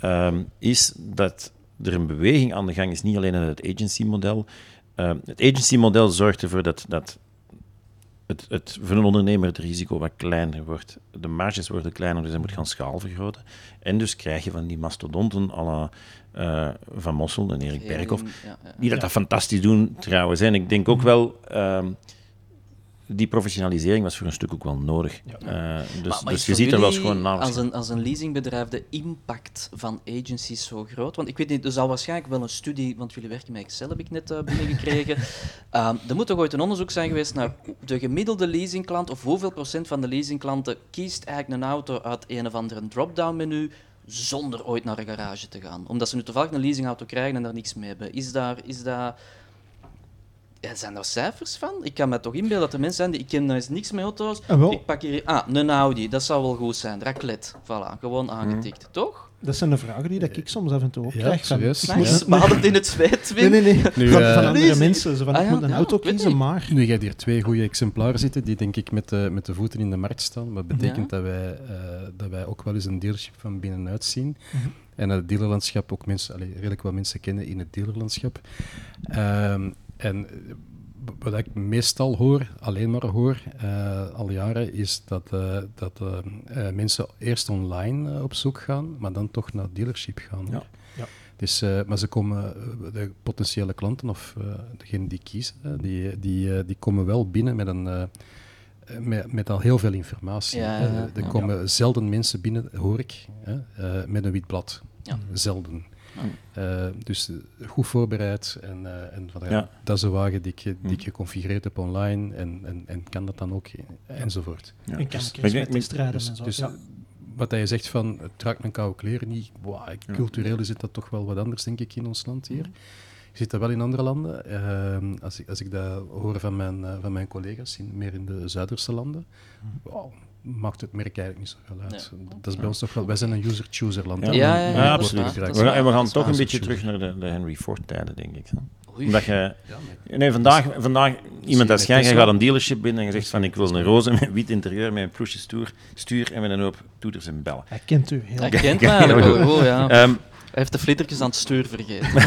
ehm, is dat er een beweging aan de gang is, niet alleen in het agency-model. Ehm, het agency-model zorgt ervoor dat, dat het, het, voor een ondernemer het risico wat kleiner wordt. De marges worden kleiner, dus hij moet gaan schaal vergroten. En dus krijg je van die mastodonten à la eh, Van Mossel en Erik Berghoff, Ja, ja. die dat, dat fantastisch doen trouwens. En ik denk ook wel, ehm, die professionalisering was voor een stuk ook wel nodig. Eh, dus Maar- dus je ziet er wel gewoon naast. Als een, als een leasingbedrijf de impact van agencies zo groot? Want ik weet niet, er zal waarschijnlijk wel een studie, want jullie werken met Excel, heb ik net eh, binnengekregen. Ehm, er moet toch ooit een onderzoek zijn geweest naar de gemiddelde leasingklant, of hoeveel procent van de leasingklanten kiest eigenlijk een auto uit een of andere drop-down menu zonder ooit naar een garage te gaan. Omdat ze nu toevallig een leasingauto krijgen en daar niks mee hebben. Is daar... Is dat ja, zijn er cijfers van? Ik kan me toch inbeelden dat er mensen zijn die... Ik ken nou eens niks met auto's. Ah. Ik pak hier... Ah, een Audi. Dat zou wel goed zijn. Raclette. Voilà. Gewoon aangetikt. Toch? Dat zijn de vragen die dat ik soms af en toe ook Ja, krijg. Van, serieus? ik Nice. Het in het zweet, Nee, nee, nee. Nu, van, eh, van andere mensen. Zo van, Ah, ik ja, moet een ja, auto ik kiezen, maar... Nu, je hebt hier twee goede exemplaren zitten, die denk ik met de, met de voeten in de markt staan. Wat betekent dat, wij, eh, dat wij ook wel eens een dealership van binnenuit zien. Mhm. En het dealerlandschap ook mensen, allee, redelijk wat mensen kennen in het dealerlandschap. Ehm, en eh, wat ik meestal hoor, alleen maar hoor, eh, al jaren, is dat, eh, dat mensen eerst online op zoek gaan, maar dan toch naar dealership gaan. Ja. Ja. Dus, eh, maar ze komen, de potentiële klanten of uh, degene die kiezen, die, die, uh, die komen wel binnen met, een, uh, met, met al heel veel informatie. Ja, er ja. komen zelden mensen binnen, hoor ik, hè, uh, met een wit blad. Ja. Zelden. Uh, dus goed voorbereid en, uh, en ja, Ja. dat is een wagen die ik, die ik geconfigureerd heb online en, en, en kan dat dan ook enzovoort. Ja. En kan Dus- ik met de strijden Dus, en zo. dus ja. wat hij zegt van het raakt mijn koude kleren niet, wow, cultureel is het dat toch wel wat anders denk ik in ons land hier. Je ziet dat wel in andere landen. Uh, als, ik, als ik dat hoor van mijn, uh, van mijn collega's, in, meer in de Zuiderse landen, wow, maakt het merk eigenlijk niet zoveel uit. Dat is bij ons toch wel, wij zijn een user-chooser-land. Ja. Ja, absoluut. dat We gaan, we gaan toch een beetje terug naar de, de Henry Ford-tijden, denk ik. Oei. Omdat je... Nee. Vandaag, vandaag iemand als jij, gaat een dealership binnen en je zegt van ik wil een roze met wit interieur, met een ploesje stoer, stuur en met een hoop toeters en bellen. Hij kent u heel Hij kent mij eigenlijk heel wel goed, ja. Ehm, Hij heeft de flittertjes aan het stuur vergeten.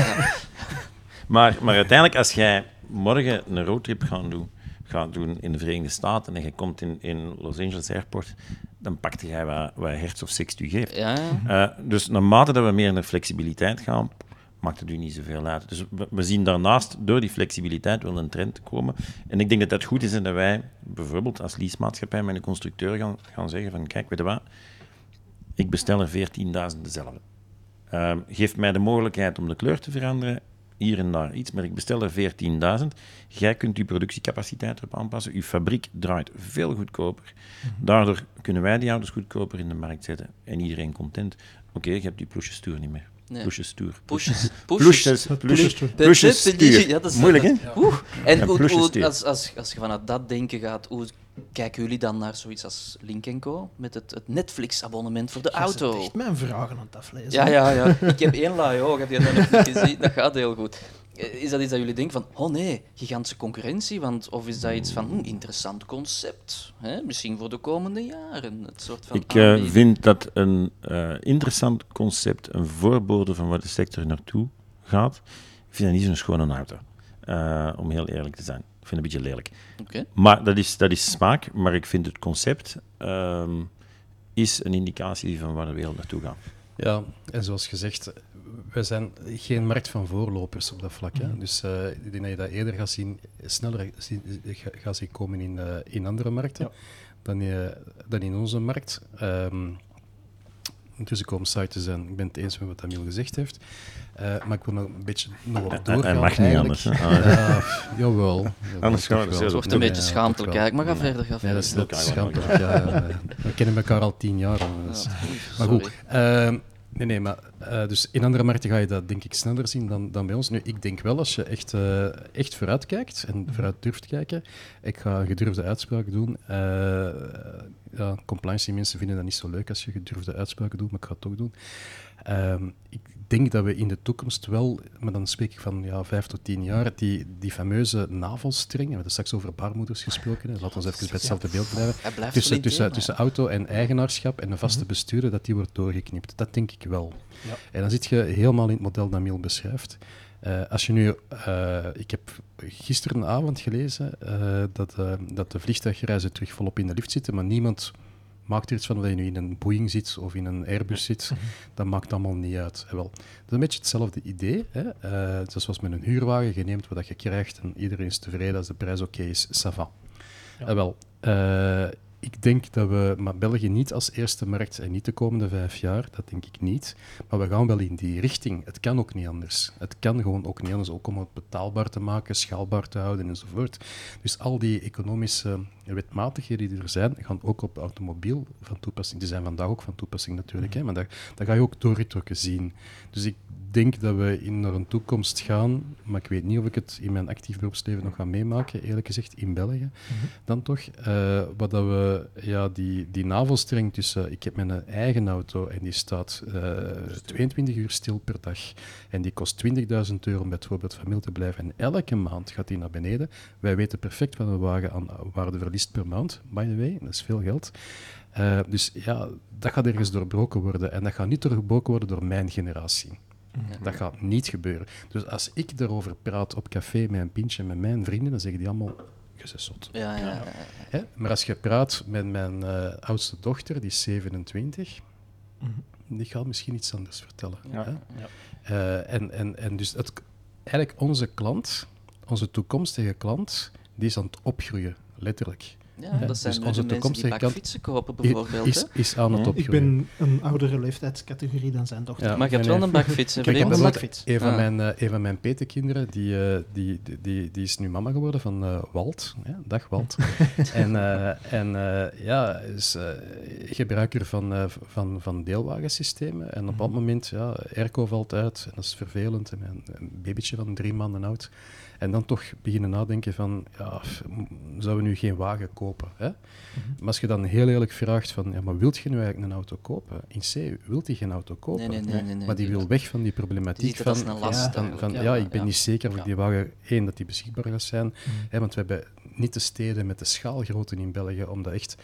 Maar, maar uiteindelijk, als jij morgen een roadtrip gaat doen, gaat doen in de Verenigde Staten en je komt in, in Los Angeles Airport, dan pakte jij wat, wat hertz of sext u geeft. Ja, ja. Dus naarmate dat we meer naar flexibiliteit gaan, maakt het u niet zoveel uit. Dus we, we zien daarnaast door die flexibiliteit wel een trend komen. En ik denk dat het goed is en dat wij bijvoorbeeld als leasemaatschappij met een constructeur gaan, gaan zeggen van kijk, weet je wat, ik bestel er 14.000 dezelfde. Uh, geef mij de mogelijkheid om de kleur te veranderen, hier en daar iets, maar ik bestel er 14.000. Jij kunt uw productiecapaciteit erop aanpassen. Uw fabriek draait veel goedkoper. Daardoor kunnen wij die auto's goedkoper in de markt zetten en iedereen content. Oké, okay, je hebt die ploesjes stuur niet meer. Nee. Ploesjes stuur. Pushes. Ploesjes, Het ploesjes, ploesjes- ploesjes stuur. Ja, dat is- Moeilijk, hè? Oeh. En Ja, hoe, plusjes als, als, als je vanuit dat denken gaat, hoe kijken jullie dan naar zoiets als Link Co. met het, het Netflix-abonnement voor de Jij auto? echt mijn vragen aan het aflezen. Ja, ja, ja. Ik heb één laai oog, heb je dat nog niet gezien? Dat gaat heel goed. Eh, Is dat iets dat jullie denken van, oh nee, gigantische concurrentie? Want, of is dat iets van, hm, interessant concept? Hè? Misschien voor de komende jaren. Het soort van Ik eh, vind dat een eh, interessant concept, een voorbode van waar de sector naartoe gaat. Ik vind dat niet zo'n schone auto, eh, om heel eerlijk te zijn. Ik vind het een beetje lelijk. Oké. Maar dat is, dat is smaak, maar ik vind het concept ehm, is een indicatie van waar de wereld naartoe gaat. Ja, en zoals gezegd, wij zijn geen markt van voorlopers op dat vlak. Hè. Dus eh, ik denk dat je dat eerder gaat zien, sneller gaat zien komen in, eh, in andere markten Ja. dan, eh, dan in onze markt. Ehm dus ik kom site te zijn, ik ben het eens met wat Amiel gezegd heeft. Eh, maar ik wil nog een beetje nog wat Hij- doorgaan. hij mag niet eigenlijk. anders. Ah, Ja, pff, jawel. Anders gaan we wel. er Het wordt een beetje schaamtelijk eigenlijk, maar ga Ja. verder, ga Ja, verder. dat is, dat is Elkaar schaamtelijk. Ja, we kennen elkaar al tien jaar. Dus. Maar goed, ehm, nee, nee, maar eh, dus in andere markten ga je dat denk ik sneller zien dan, dan bij ons. Nu, ik denk wel als je echt, eh, echt vooruit kijkt en vooruit durft kijken, ik ga een gedurfde uitspraak doen. Eh ja, compliance mensen vinden dat niet zo leuk als je gedurfde uitspraken doet, maar ik ga het toch doen. Ehm, ik denk dat we in de toekomst wel, maar dan spreek ik van ja, vijf tot tien jaar, die, die fameuze navelstreng, we hebben straks over baarmoeders gesproken, hè, laten we even bij hetzelfde beeld blijven, tussen, tussen, auto en eigenaarschap en een vaste bestuurder, dat die wordt doorgeknipt. Dat denk ik wel. En dan zit je helemaal in het model dat Miel beschrijft. Eh, als je nu, eh, ik heb gisterenavond gelezen eh, dat, dat de vliegtuigreizen terug volop in de lift zitten, maar niemand maakt er iets van of je nu in een Boeing zit of in een Airbus zit. Dat maakt allemaal niet uit. Eh, wel, dat is een beetje hetzelfde idee. Hè? Eh, het is zoals met een huurwagen, je neemt wat je krijgt en iedereen is tevreden als de prijs oké is, ça va. Eh, wel, eh, ik denk dat we, maar België niet als eerste markt en niet de komende vijf jaar, dat denk ik niet. Maar we gaan wel in die richting. Het kan ook niet anders. Het kan gewoon ook niet anders, ook om het betaalbaar te maken, schaalbaar te houden enzovoort. Dus al die economische wetmatigheden die er zijn, gaan ook op automobiel van toepassing. Die zijn vandaag ook van toepassing natuurlijk, hè, maar dat, dat ga je ook doorgetrokken zien. Dus ik denk dat we in naar een toekomst gaan, maar ik weet niet of ik het in mijn actief beroepsleven nog ga meemaken, eerlijk gezegd, in België. Dan toch, eh, wat dat we, ja, die, die navelstreng tussen, ik heb mijn eigen auto en die staat eh, 22 uur stil per dag en die kost 20.000 euro om bijvoorbeeld van Mil te blijven en elke maand gaat die naar beneden. Wij weten perfect wat een wagen aan waarde verliest per maand, by the way, dat is veel geld. Eh, dus ja, dat gaat ergens doorbroken worden en dat gaat niet doorbroken worden door mijn generatie. Dat gaat niet gebeuren. Dus als ik daarover praat op café met een pintje met mijn vrienden, dan zeggen die allemaal, zot. Ja, ja, ja. Hè? Maar als je praat met mijn eh, oudste dochter, die is 27, die gaat misschien iets anders vertellen. Ja. Hè? Eh, en, en, en dus het, eigenlijk onze klant, onze toekomstige klant, die is aan het opgroeien, letterlijk. Ja, dat dus zijn onze onze de mensen die toekomstige kant- bakfietsen kopen, bijvoorbeeld. Is, is aan het Hm? Ik ben een oudere leeftijdscategorie dan zijn dochter. Ja. Maar je hebt nee, wel een bakfiets, Kijk, ik heb Vreemd? een bijvoorbeeld bakfiets. een van Ah. mijn, eh, een van mijn petekinderen, die, eh, die, die, die, die is nu mama geworden van eh, Walt. Ja, dag Walt. en eh, en eh, ja, is eh, gebruiker van, eh, van, van deelwagensystemen. En op dat moment, ja, airco valt uit en dat is vervelend. En een, een babytje van drie maanden oud. En dan toch beginnen nadenken van, ja, zouden we nu geen wagen kopen? Hè? Maar als je dan heel eerlijk vraagt van, ja, maar wilt je nu eigenlijk een auto kopen? In C, wilt hij geen auto kopen? Nee, nee, nee, nee, nee, maar die die- wil weg van die problematiek van, een last van, van, ja, ja. ik ben Ja. niet zeker of ik die wagen, één, dat die beschikbaar gaat zijn. Hè, want we hebben niet de steden met de schaalgrootte in België, om dat echt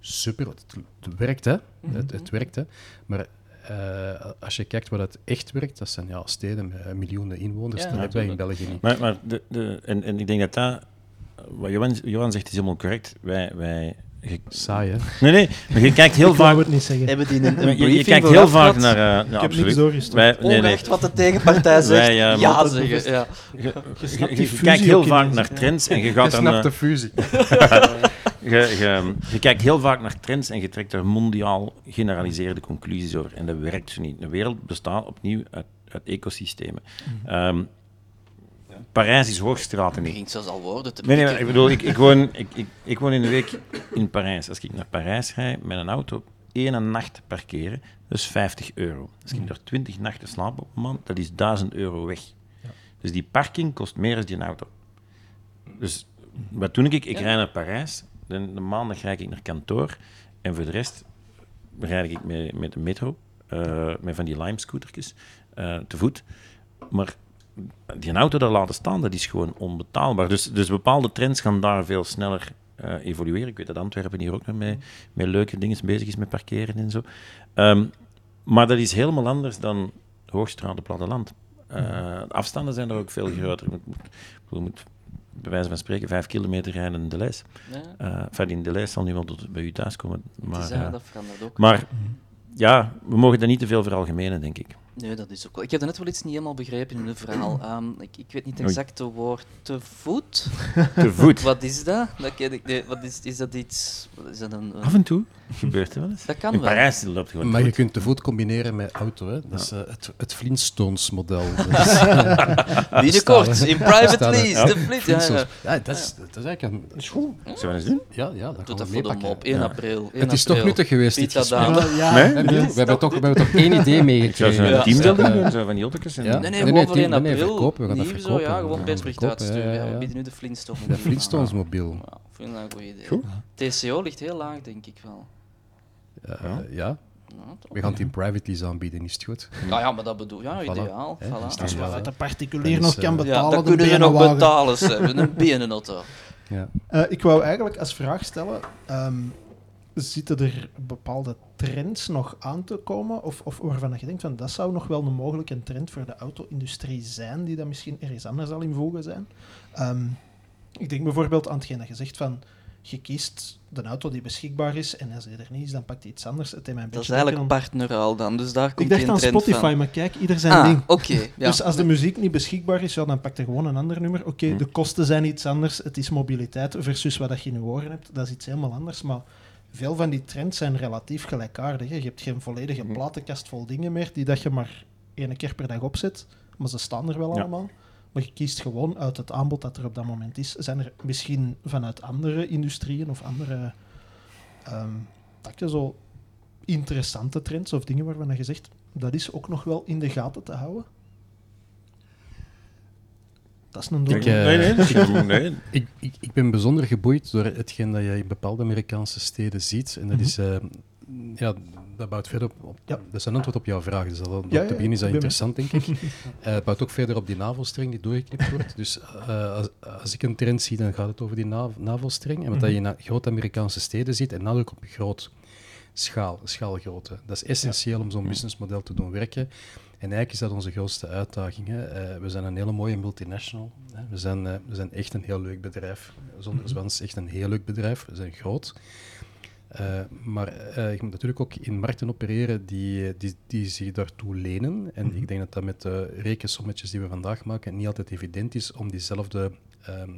super... Het, het werkt, hè. Het, het werkt, hè. Maar eh, als je kijkt wat het echt werkt, dat zijn ja, steden met eh, miljoenen inwoners. Ja, dat hebben wij in. België niet. Maar, maar de, de, en, en ik denk dat dat... Wat Johan, Johan zegt is helemaal correct. Wij... wij je- Saai, hè? nee, nee, maar je kijkt heel vaak... het niet zeggen. Hebben die een, een Je, je kijkt heel vaak naar... eh, ja, ik heb absoluut. niks doorgestuurd. Wij, nee, nee. Ongeacht wat de tegenpartij zegt, Wij, ja zeggen. Ja. Je, je- je- je kijkt heel vaak naar trends en je Je gaat dan... snapt eh, de fusie. je, je, je kijkt heel vaak naar trends en je trekt daar mondiaal generaliseerde conclusies over. En dat werkt zo niet. De wereld bestaat opnieuw uit, uit ecosystemen. Ehm, Parijs is hoogstraat Het niet. begint zelfs al woorden te Nee, nee, ik bedoel, ik, ik, woon, ik, ik, ik woon in de week in Parijs. Als ik naar Parijs ga met een auto, één nacht parkeren, dat is 50 euro. Als ik daar 20 nachten slaap op een maand, dat is 1000 euro weg. Dus die parking kost meer dan die auto. Dus wat doe ik? Ik Ja. rijd naar Parijs, de, de maandag rijd ik naar kantoor en voor de rest rijd ik met, met de metro, eh, met van die lime-scootertjes, eh, te voet. Maar die auto daar laten staan, dat is gewoon onbetaalbaar. Dus, dus bepaalde trends gaan daar veel sneller eh, evolueren. Ik weet dat Antwerpen hier ook nog mee, met leuke dingen bezig is met parkeren en zo. Ehm, maar dat is helemaal anders dan Hoogstraat platteland. De afstanden zijn er ook veel groter. Moet, je moet bij wijze van spreken vijf kilometer rijden in de les. Ja, Uh, enfin, in de les zal nu wel tot bij u thuis komen. Maar, is, ja, dat verandert ook. maar ja, we mogen dat niet te veel veralgemenen, denk ik. Nee, dat is ook wel. Ik heb net wel iets niet helemaal begrepen in het verhaal. Ehm, ik, ik weet niet exact het woord te voet. Te voet. Wat is dat? Dat ken ik. Nee, wat is, is dat iets? Wat is dat een, een- Af en toe gebeurt er wel eens. Dat kan In wel. Parijs loopt gewoon Maar je kunt te voet combineren met auto. Hè? Dat is eh, het, het Flintstones-model. Binnenkort, Staan, hè. in private lease, de flit. Ja, ja. Ja, dat is, dat is eigenlijk een... is goed. Zullen we eens doen? Ja, ja, dat Doe gaan dat we voor de mop. 1 Ja. april. 1 Het is toch nuttig geweest, dit gesprek. Ja, Nee? We hebben toch, we hebben toch één idee meegekregen. Ja. teambuilding Ja. doen, zo van die Ja. Nee, nee, Nee, gewoon nee, voor 1 nee, nee, verkopen, we gaan dat verkopen. ja, gewoon persbericht uitsturen. ja, Ja, ja, we ja. bieden nu de Flintstone. De Flintstones-mobiel. Ja, vind ik een goed idee. Goed. TCO ligt heel laag, denk ik wel. Ja, Ja. ja. Ja, toch? We gaan het in private lease aanbieden, is het goed? Ja, ja, maar dat bedoel ja, Voilà. ideaal. Voilà. Ja. de particulier nog kan eh, betalen. Ja, de kunnen ze nog betalen, ze hebben een benenauto. Ja. Eh, ik wou eigenlijk als vraag stellen: ehm, zitten er bepaalde trends nog aan te komen? Of, of waarvan je denkt van dat zou nog wel een mogelijke trend voor de auto-industrie zijn, die dat misschien ergens anders al in voegen zijn? Ehm, ik denk bijvoorbeeld aan hetgeen dat je zegt van. Je kiest de auto die beschikbaar is en als die er niet is, dan pakt hij iets anders. Het Dat is eigenlijk denken partneraal dan, dus daar komt Ik dacht aan Spotify, van. maar kijk, ieder zijn Ah, ding. ja. Dus als de muziek niet beschikbaar is, ja, dan pak je gewoon een ander nummer. Oké, Hm. de kosten zijn iets anders. Het is mobiliteit versus wat je in je oren hebt. Dat is iets helemaal anders. Maar veel van die trends zijn relatief gelijkaardig. hè. Je hebt geen volledige Hm. platenkast vol dingen meer die dat je maar één keer per dag opzet. Maar ze staan er wel Ja. allemaal. Maar je kiest gewoon uit het aanbod dat er op dat moment is. Zijn er misschien vanuit andere industrieën of andere ehm takken zo interessante trends of dingen waarvan je zegt dat is ook nog wel in de gaten te houden? Dat is een Ik, domme. eh, nee, nee, ik- nee. Ik, ik, ik ben bijzonder geboeid door hetgeen dat je in bepaalde Amerikaanse steden ziet. En dat Mhm. is... eh, ja, dat bouwt verder op... op Ja. Dat is een antwoord op jouw vraag. Dus dat, Ja, te ja, beginnen is dat ik interessant, denk ik. Eh, het bouwt ook verder op die navelstreng die doorgeknipt wordt. Dus eh, als, als ik een trend zie, dan gaat het over die na- navelstreng. En wat dat je in grote Amerikaanse steden ziet, en nadruk op groot schaal, schaalgrootte. Dat is essentieel om zo'n businessmodel te doen werken. En eigenlijk is dat onze grootste uitdaging. Hè. Eh, we zijn een hele mooie multinational. Hè. We, zijn, eh, we zijn echt een heel leuk bedrijf. Zonder zwans echt een heel leuk bedrijf. We zijn groot. Eh, maar je moet natuurlijk ook in markten opereren die, die, die zich daartoe lenen. En Mhm. ik denk dat dat met de rekensommetjes die we vandaag maken niet altijd evident is om diezelfde ehm,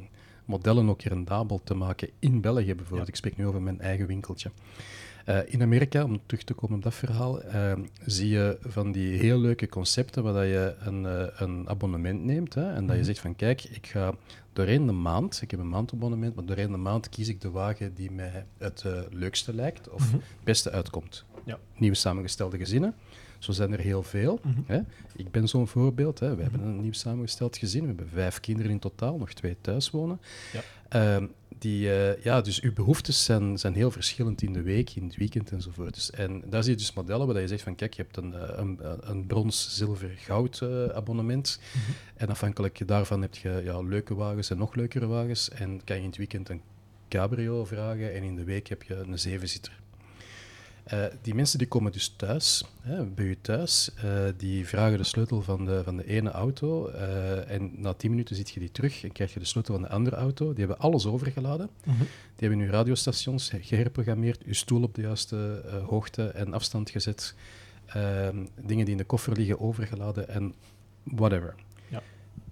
modellen ook rendabel te maken in België bijvoorbeeld. Ja. Ik spreek nu over mijn eigen winkeltje. Eh, in Amerika, om terug te komen op dat verhaal, ehm, zie je van die heel leuke concepten waar dat je een, eh, een abonnement neemt hè, en dat je Mhm. zegt van kijk, ik ga doorheen de maand, ik heb een maandabonnement, maar doorheen de maand kies ik de wagen die mij het eh, leukste lijkt of Mhm. het beste uitkomt. Ja. Nieuwe samengestelde gezinnen, zo zijn er heel veel. Mhm. Hè. Ik ben zo'n voorbeeld. Hè. We hebben een nieuw samengesteld gezin, we hebben vijf kinderen in totaal, nog twee thuis wonen. Ja. Ehm, die, eh, ja, dus uw behoeftes zijn, zijn heel verschillend in de week, in het weekend enzovoort. Dus, en daar zie je dus modellen waar je zegt van kijk, je hebt een, eh, een, een brons, zilver, goud eh, abonnement. Mhm. En afhankelijk daarvan heb je ja, leuke wagens en nog leukere wagens. En kan je in het weekend een cabrio vragen en in de week heb je een zevenzitter. Eh, die mensen die komen dus thuis, hè, bij u thuis, eh, die vragen de sleutel van de, van de ene auto eh, en na tien minuten zit je die terug en krijg je de sleutel van de andere auto. Die hebben alles overgeladen. Mhm. Die hebben uw radiostations geherprogrammeerd, uw stoel op de juiste hoogte en afstand gezet, ehm, dingen die in de koffer liggen overgeladen en whatever.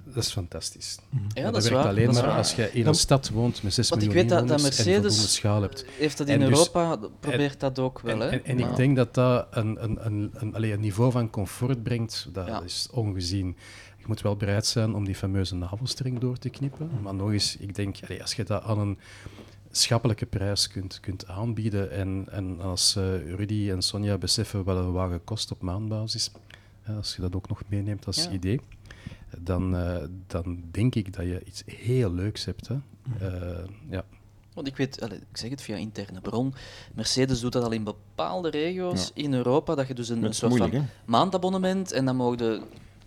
Ja. Dat is fantastisch. Ja, dat is werkt waar. alleen dat maar als je in Dan- een stad woont met 6 Want ik miljoen weet dat, dat inwoners Mercedes schaal hebt. heeft dat in En dus- Europa, probeert dat ook wel. En, en, en Maar- ik denk dat dat een, een, een, een, allee, een niveau van comfort brengt, dat Ja. is ongezien. Je moet wel bereid zijn om die fameuze navelstreng door te knippen. Mm. Maar nog eens, ik denk, allee, als je dat aan een schappelijke prijs kunt, kunt aanbieden en, en als eh, Rudy en Sonja beseffen wat een wagen kost op maandbasis, hè, als je dat ook nog meeneemt als Ja. idee, dan, eh, dan denk ik dat je iets heel leuks hebt. Hè. Eh, ja. Want ik weet, ik zeg het via interne bron, Mercedes doet dat al in bepaalde regio's in Europa, dat je dus een, soort moeilijk, van maandabonnement en dan mogen de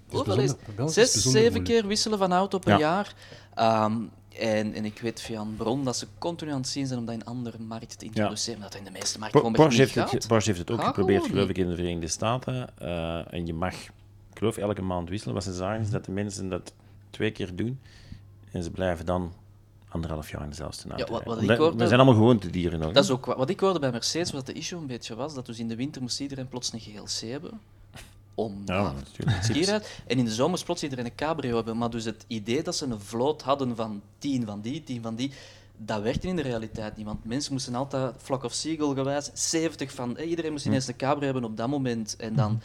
hoeveel is zes, zeven moeilijk. keer wisselen van auto per Ja. jaar. Ehm, en, en ik weet via een bron dat ze continu aan het zien zijn om dat in andere markten te introduceren, dat in de meeste markten Porsche heeft, niet het, gaat. Porsche heeft het ook geprobeerd, geloof ik, in de Verenigde Staten. Eh, en je mag, geloof, elke maand wisselen. Wat ze zagen is dat de mensen dat twee keer doen. En ze blijven dan anderhalf jaar in dezelfde auto. Ja, wat- wat ik hoorde- we zijn allemaal gewoontedieren nog. Dat is ook wa- wat ik hoorde bij Mercedes, wat de issue een beetje was, dat dus in de winter moest iedereen plots een GLC hebben. Om Ja, natuurlijk. En in de zomers plots iedereen een cabrio hebben. Maar dus het idee dat ze een vloot hadden van tien van die, tien van die, dat werkte in de realiteit niet. Want mensen moesten altijd flock of seagull gewijs 70 van... eh, iedereen moest ineens een cabrio hebben op dat moment. En dan...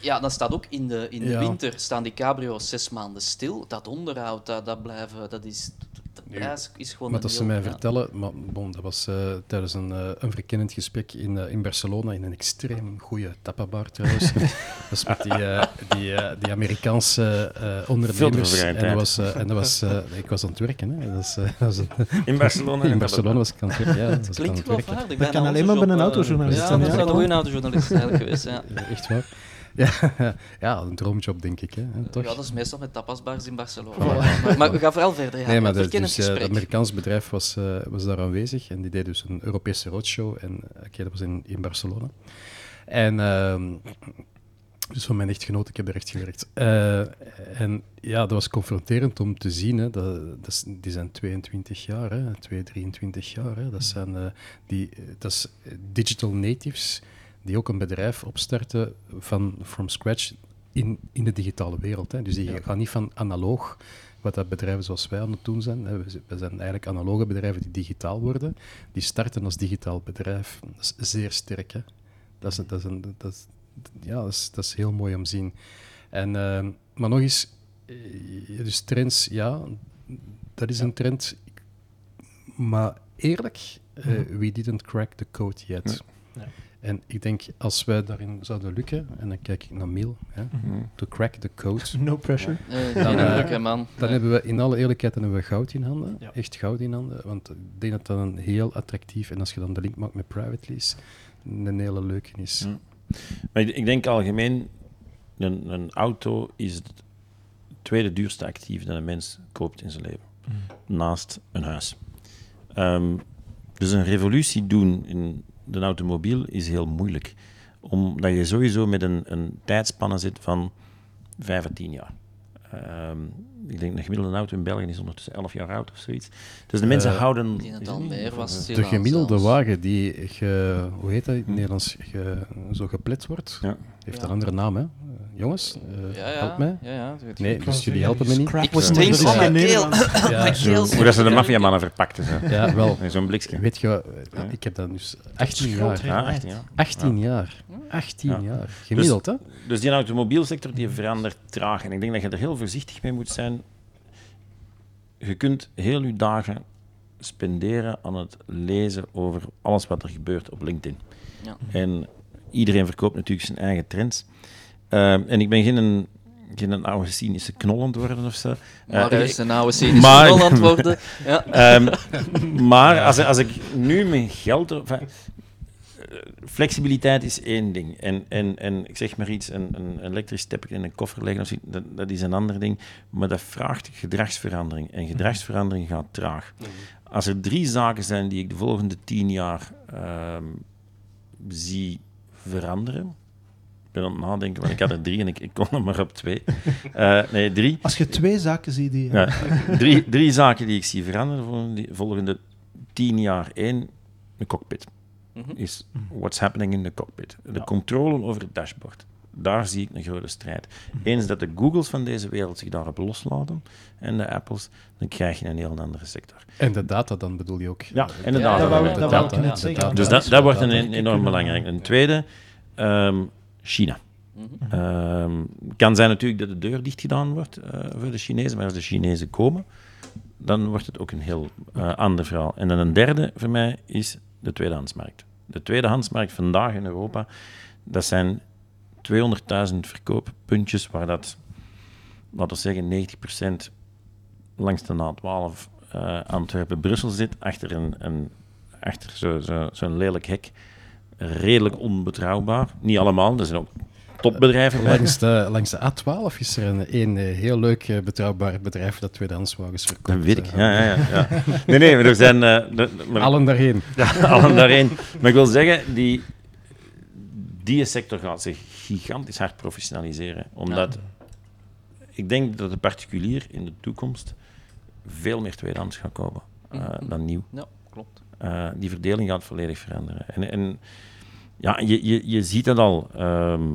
Ja, dan staat ook in de, in de Ja. winter staan die cabrio's zes maanden stil. Dat onderhoud, dat, dat, blijven, dat is de prijs is gewoon... Wat een dat ze mij vertellen, maar bon, dat was eh, tijdens een, eh, een verkennend gesprek in, eh, in Barcelona, in een extreem goede tapabar trouwens. dat is met die, die, die Amerikaanse eh ondernemers. En, dat was, en dat was, eh, ik was aan het werken. Hè. Dat is, eh, dat was een- In Barcelona. in Barcelona was ik aan het werken. Ja, dat was Klinkt geloofwaardig. Dat kan alleen maar bij een autojournalist Ja, zijn, dat zou een goede autojournalist eigenlijk geweest, ja. Ja, echt waar. Ja, ja, een droomjob, denk ik. Hè, toch? Ja, dat is meestal met tapasbars in Barcelona. Maar, maar we gaan vooral verder. Ja. nee, maar Het dat, verkennend dus, eh, het. Amerikaans bedrijf was, eh, was daar aanwezig en die deed dus een Europese roadshow. En eh, oké, dat was in, in Barcelona. En ehm, dus van mijn echtgenoot, ik heb er echt gewerkt. En ja, dat was confronterend om te zien. Hè, dat, dat is- die zijn 22 jaar, hè, 2, 23 jaar. Hè, dat, zijn, die, dat is digital natives die ook een bedrijf opstarten van from scratch in, in de digitale wereld. Hè. Dus die gaan niet van analoog, wat dat bedrijven zoals wij aan het doen zijn. Hè. We zijn eigenlijk analoge bedrijven die digitaal worden. Die starten als digitaal bedrijf. Dat is zeer sterk. Hè. Dat, is, dat, is een, dat, is, ja, dat, is, dat is heel mooi om te zien. En, ehm, maar nog eens, eh, dus trends, ja, dat is een trend. Maar eerlijk, eh, we didn't crack the code yet. Ja. En ik denk, als wij daarin zouden lukken, en dan kijk ik naar Miel, hè, Mhm. to crack the code, No pressure. Dan, hè, man. dan Nee. hebben we in alle eerlijkheid dan hebben we goud in handen. Ja. Echt goud in handen. Want ik denk dat dat een heel attractief, en als je dan de link maakt met private lease, een hele leuke is. Ja. Maar ik, ik denk algemeen, een, een auto is het tweede duurste actief dat een mens koopt in zijn leven. Naast een huis. Ehm, dus een revolutie doen in de automobiel is heel moeilijk. Omdat je sowieso met een, een tijdspanne zit van 5 à 10 jaar. Ehm, ik denk de gemiddelde auto in België is ondertussen 11 jaar oud of zoiets. Dus de mensen Eh, houden. Meer was. De gemiddelde zelfs. wagen die, ge, hoe heet dat in het Nederlands, ge, zo geplet wordt, Ja. heeft Ja. een andere naam, hè? Eh, jongens, eh, Ja, ja. help mij. Ja, ja, Nee, dus jullie helpen me niet. Ik moest Ja. drinken van mijn in keel. Hoe dat ze de maffiamannen verpakten. Zo. Ja, wel. In Zo'n blikje. Weet je, Ja. ik heb dat dus 18 Schuld, jaar. hè. Ja, 18 jaar. 18 jaar. 18 Ja. jaar. Gemiddeld, hè? Dus die automobielsector die verandert traag. En ik denk dat je er heel voorzichtig mee moet zijn. Je kunt heel je dagen spenderen aan het lezen over alles wat er gebeurt op LinkedIn. Ja. En iedereen verkoopt natuurlijk zijn eigen trends. Ehm, en ik ben geen, geen oude cynische knol aan het worden of zo. Maar Eh, hij ik- is een oude cynische maar- maar... antwoorden. Ja. Ehm, maar als, als ik nu mijn geld... enfin, eh, flexibiliteit is één ding. En, en, en ik zeg maar iets, een, een elektrisch stepje in een koffer leggen, of zoiets, dat, dat is een ander ding. Maar dat vraagt gedragsverandering. En gedragsverandering gaat traag. Als er drie zaken zijn die ik de volgende tien jaar ehm, zie veranderen... Ben aan het nadenken, want ik had er drie en ik, ik kon er maar op twee. Eh, nee, drie. Als je twee zaken ziet die... Ja, drie, drie zaken die ik zie veranderen voor de volgende tien jaar. Eén, de cockpit. Mhm. Is what's happening in de cockpit. De controle over het dashboard. Daar zie ik een grote strijd. Eens dat de Googles van deze wereld zich daarop loslaten en de Apples, dan krijg je een heel andere sector. En de data dan bedoel je ook. Ja, en de Ja, data. dat ik net zeggen. Dus dat, wordt een en- enorm belangrijk. Een tweede, ehm, China. Ehm, kan zijn natuurlijk dat de deur dicht gedaan wordt eh, voor de Chinezen, maar als de Chinezen komen, dan wordt het ook een heel eh, ander verhaal. En dan een derde voor mij is de tweedehandsmarkt. De tweedehandsmarkt vandaag in Europa, dat zijn 200.000 verkooppuntjes waar dat, laten we zeggen, 90% langs de A12 eh, Antwerpen-Brussel zit, achter, een, een, achter zo'n zo, zo'n lelijk hek. Redelijk onbetrouwbaar. Niet allemaal, er zijn ook topbedrijven bij. Langs de, langs de A12 is er een, een eh, heel leuk eh, betrouwbaar bedrijf dat tweedehandswagens verkoopt. Dat weet ik, eh. ja, ja, ja. ja. Nee, nee, maar er zijn... eh, de- maar- Allen daarheen. Ja, allen daarheen. Maar ik wil zeggen, die, die sector gaat zich gigantisch hard professionaliseren. Omdat ik denk dat de particulier in de toekomst veel meer tweedehands gaat kopen eh, Mhm. dan nieuw. Ja, klopt. Eh, die verdeling gaat volledig veranderen. En, en ja, je, je, je ziet dat al. ehm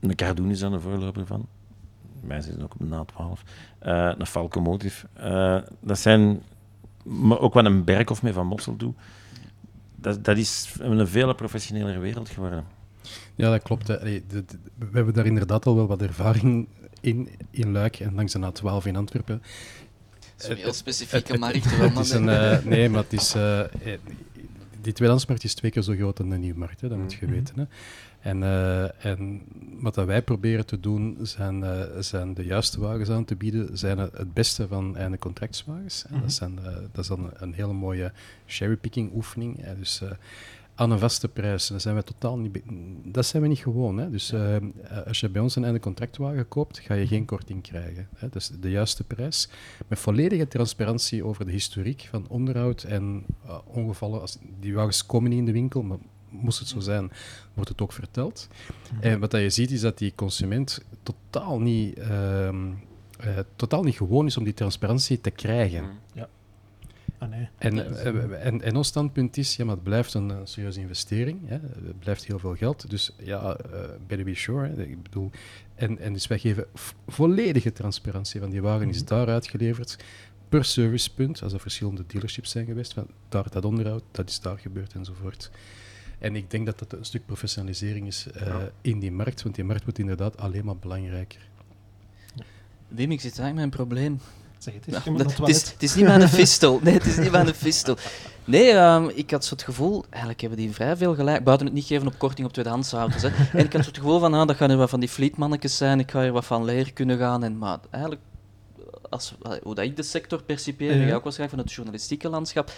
een Cardoon is daar een voorloper van. Wij zitten ook op de A12. Eh een Falcomotive. Eh dat zijn... Maar ook wat een Berghoff mee van Mossel doet. Dat, dat is een veel professionelere wereld geworden. Ja, dat klopt. we hebben daar inderdaad al wel wat ervaring in, in Luik en langs de A12 in Antwerpen. Zo'n heel specifieke het- het- markt. Het is een, eh, nee, maar het is... eh, eh, die tweedehandsmarkt is twee keer zo groot dan de nieuwmarkt, hè, dat moet je Mhm. weten. Hè. En, en wat dat wij proberen te doen, zijn, zijn de juiste wagens aan te bieden, zijn het het beste van einde contractswagens. hè. Mhm. dat, zijn, dat is dan een hele mooie cherrypicking oefening. hè. Dus aan een vaste prijs, daar zijn wij totaal niet, dat zijn we niet gewoon. Hè. Dus eh, als je bij ons een einde contractwagen koopt, ga je geen korting krijgen. Hè. Dat is de juiste prijs met volledige transparantie over de historiek van onderhoud en eh, ongevallen. Als, die wagens komen niet in de winkel, maar moest het zo zijn, wordt het ook verteld. En wat dat je ziet is dat die consument totaal niet, ehm, eh, totaal niet gewoon is om die transparantie te krijgen. Ah, nee. En, eh, en, en ons standpunt is, ja, maar het blijft een, serieuze investering. Hè. Het blijft heel veel geld. Dus ja, eh better be sure. Hè. Ik bedoel, en, en dus wij geven volledige transparantie. Van die wagen is daar uitgeleverd per servicepunt. Als er verschillende dealerships zijn geweest, van daar dat onderhoud, dat is daar gebeurd enzovoort. En ik denk dat dat een stuk professionalisering is eh, in die markt, want die markt wordt inderdaad alleen maar belangrijker. Wim, ik zit eigenlijk met een probleem. Zeg het naar dat- het is, het is niet mijn fistel. Nee, het is niet mijn fistel. Nee, ehm, ik had zo het gevoel, eigenlijk hebben die vrij veel gelijk, buiten het niet geven op korting op tweedehands auto's. Hè. En ik had zo het gevoel van, ah, dat gaan er wat van die fleetmannetjes zijn, ik ga hier wat van leer kunnen gaan. En, maar eigenlijk, als, hoe dat ik de sector percipeer, Ja. ook waarschijnlijk van het journalistieke landschap,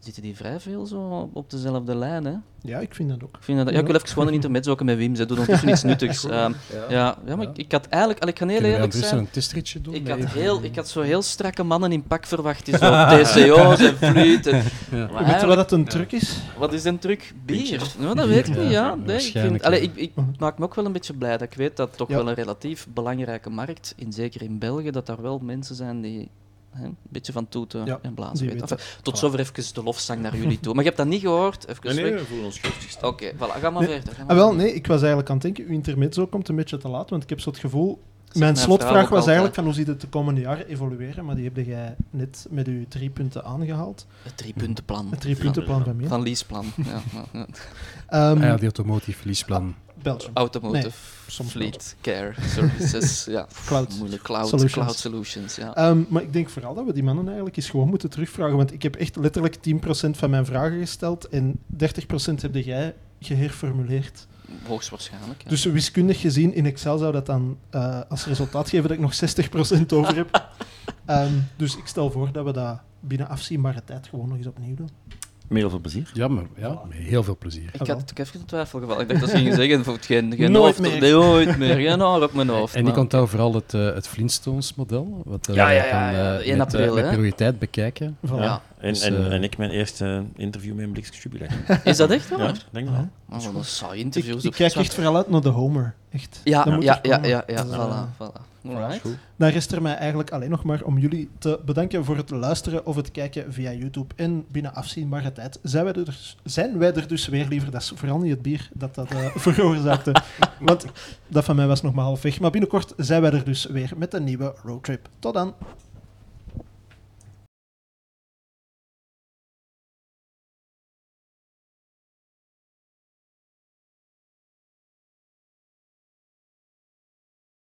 zitten die vrij veel zo op dezelfde lijn. Hè. Ja, ik vind dat ook. Ik, vind dat, ja, ik wil even gewoon een intermezzo ook met Wim, ze doen ondertussen iets nuttigs. Ehm, ja, ja, maar ik, ik had eigenlijk, ik ga heel eerlijk ondertussen zijn... een testritje doen? Ik had, heel, ik had zo heel strakke mannen in pak verwacht, die zo TCO's en fluit. En, Ja. Weet je wat dat een truc is? wat is een truc? Bier? Nou, dat weet ik Ja, niet, ja. Nee, ik, vind, allee, ja. ik, ik maak me ook wel een beetje blij dat ik weet dat toch Ja. wel een relatief belangrijke markt, in, zeker in België, dat daar wel mensen zijn die hè, een beetje van toeten Ja, en blazen. Enfin, tot zover even de lofzang naar jullie toe. Maar je hebt dat niet gehoord? Even weg. we voelen ons goed Oké, voilà, ga maar Nee. verder. ga maar Ah, wel, nee, ik was eigenlijk aan het denken, uw intermezzo komt een beetje te laat, want ik heb zo het gevoel... Mijn slotvraag was altijd. eigenlijk van hoe ziet het de komende jaren evolueren, maar die heb jij net met uw drie punten aangehaald. Het driepuntenplan. Het driepuntenplan van mij. Van leaseplan. Ja, ja. Ehm, Ah ja, die automotive verliesplan. Belgium. Automotive, Nee, soms Fleet, Care, Services, ja. Cloud Moeilijk, cloud solutions. Cloud solutions, ja. Ehm, maar ik denk vooral dat we die mannen eigenlijk eens gewoon moeten terugvragen, want ik heb echt letterlijk 10% van mijn vragen gesteld en 30% heb jij geherformuleerd. Hoogstwaarschijnlijk. Ja. Dus wiskundig gezien in Excel zou dat dan eh, als resultaat geven dat ik nog 60% over heb. Ehm, dus ik stel voor dat we dat binnen afzienbare tijd gewoon nog eens opnieuw doen. Met heel veel plezier. Ja, maar ja, met heel veel plezier. ik had het ook even in twijfel gevallen. Ik dacht dat ze gingen zeggen, voor geen, geen Nooit hoofd, meer. Nee, nooit meer. Geen haar op mijn hoofd. En ik onthoud vooral het, eh, het Flintstones-model. Wat eh, Ja, ja, ja, gaan, ja, eh, 1 met, april, met hè. prioriteit bekijken. Voilà. Ja. En, Dus, en, en ik mijn eerste interview met een Blikse jubileum. Is dat echt waar? Ja, denk ik wel. Oh, wat een saai Ik, interview. ik zo. kijk echt vooral uit naar de Homer. Echt. Ja, ja, ja, ja, ja, Dus, eh, voilà, voilà. Alright. Dan rest er mij eigenlijk alleen nog maar om jullie te bedanken voor het luisteren of het kijken via YouTube. En binnen afzienbare tijd zijn wij er dus, zijn wij er dus weer liever. Dat is vooral niet het bier dat dat eh, veroorzaakte. Want dat van mij was nog maar half weg. Maar binnenkort zijn wij er dus weer met een nieuwe roadtrip. Tot dan.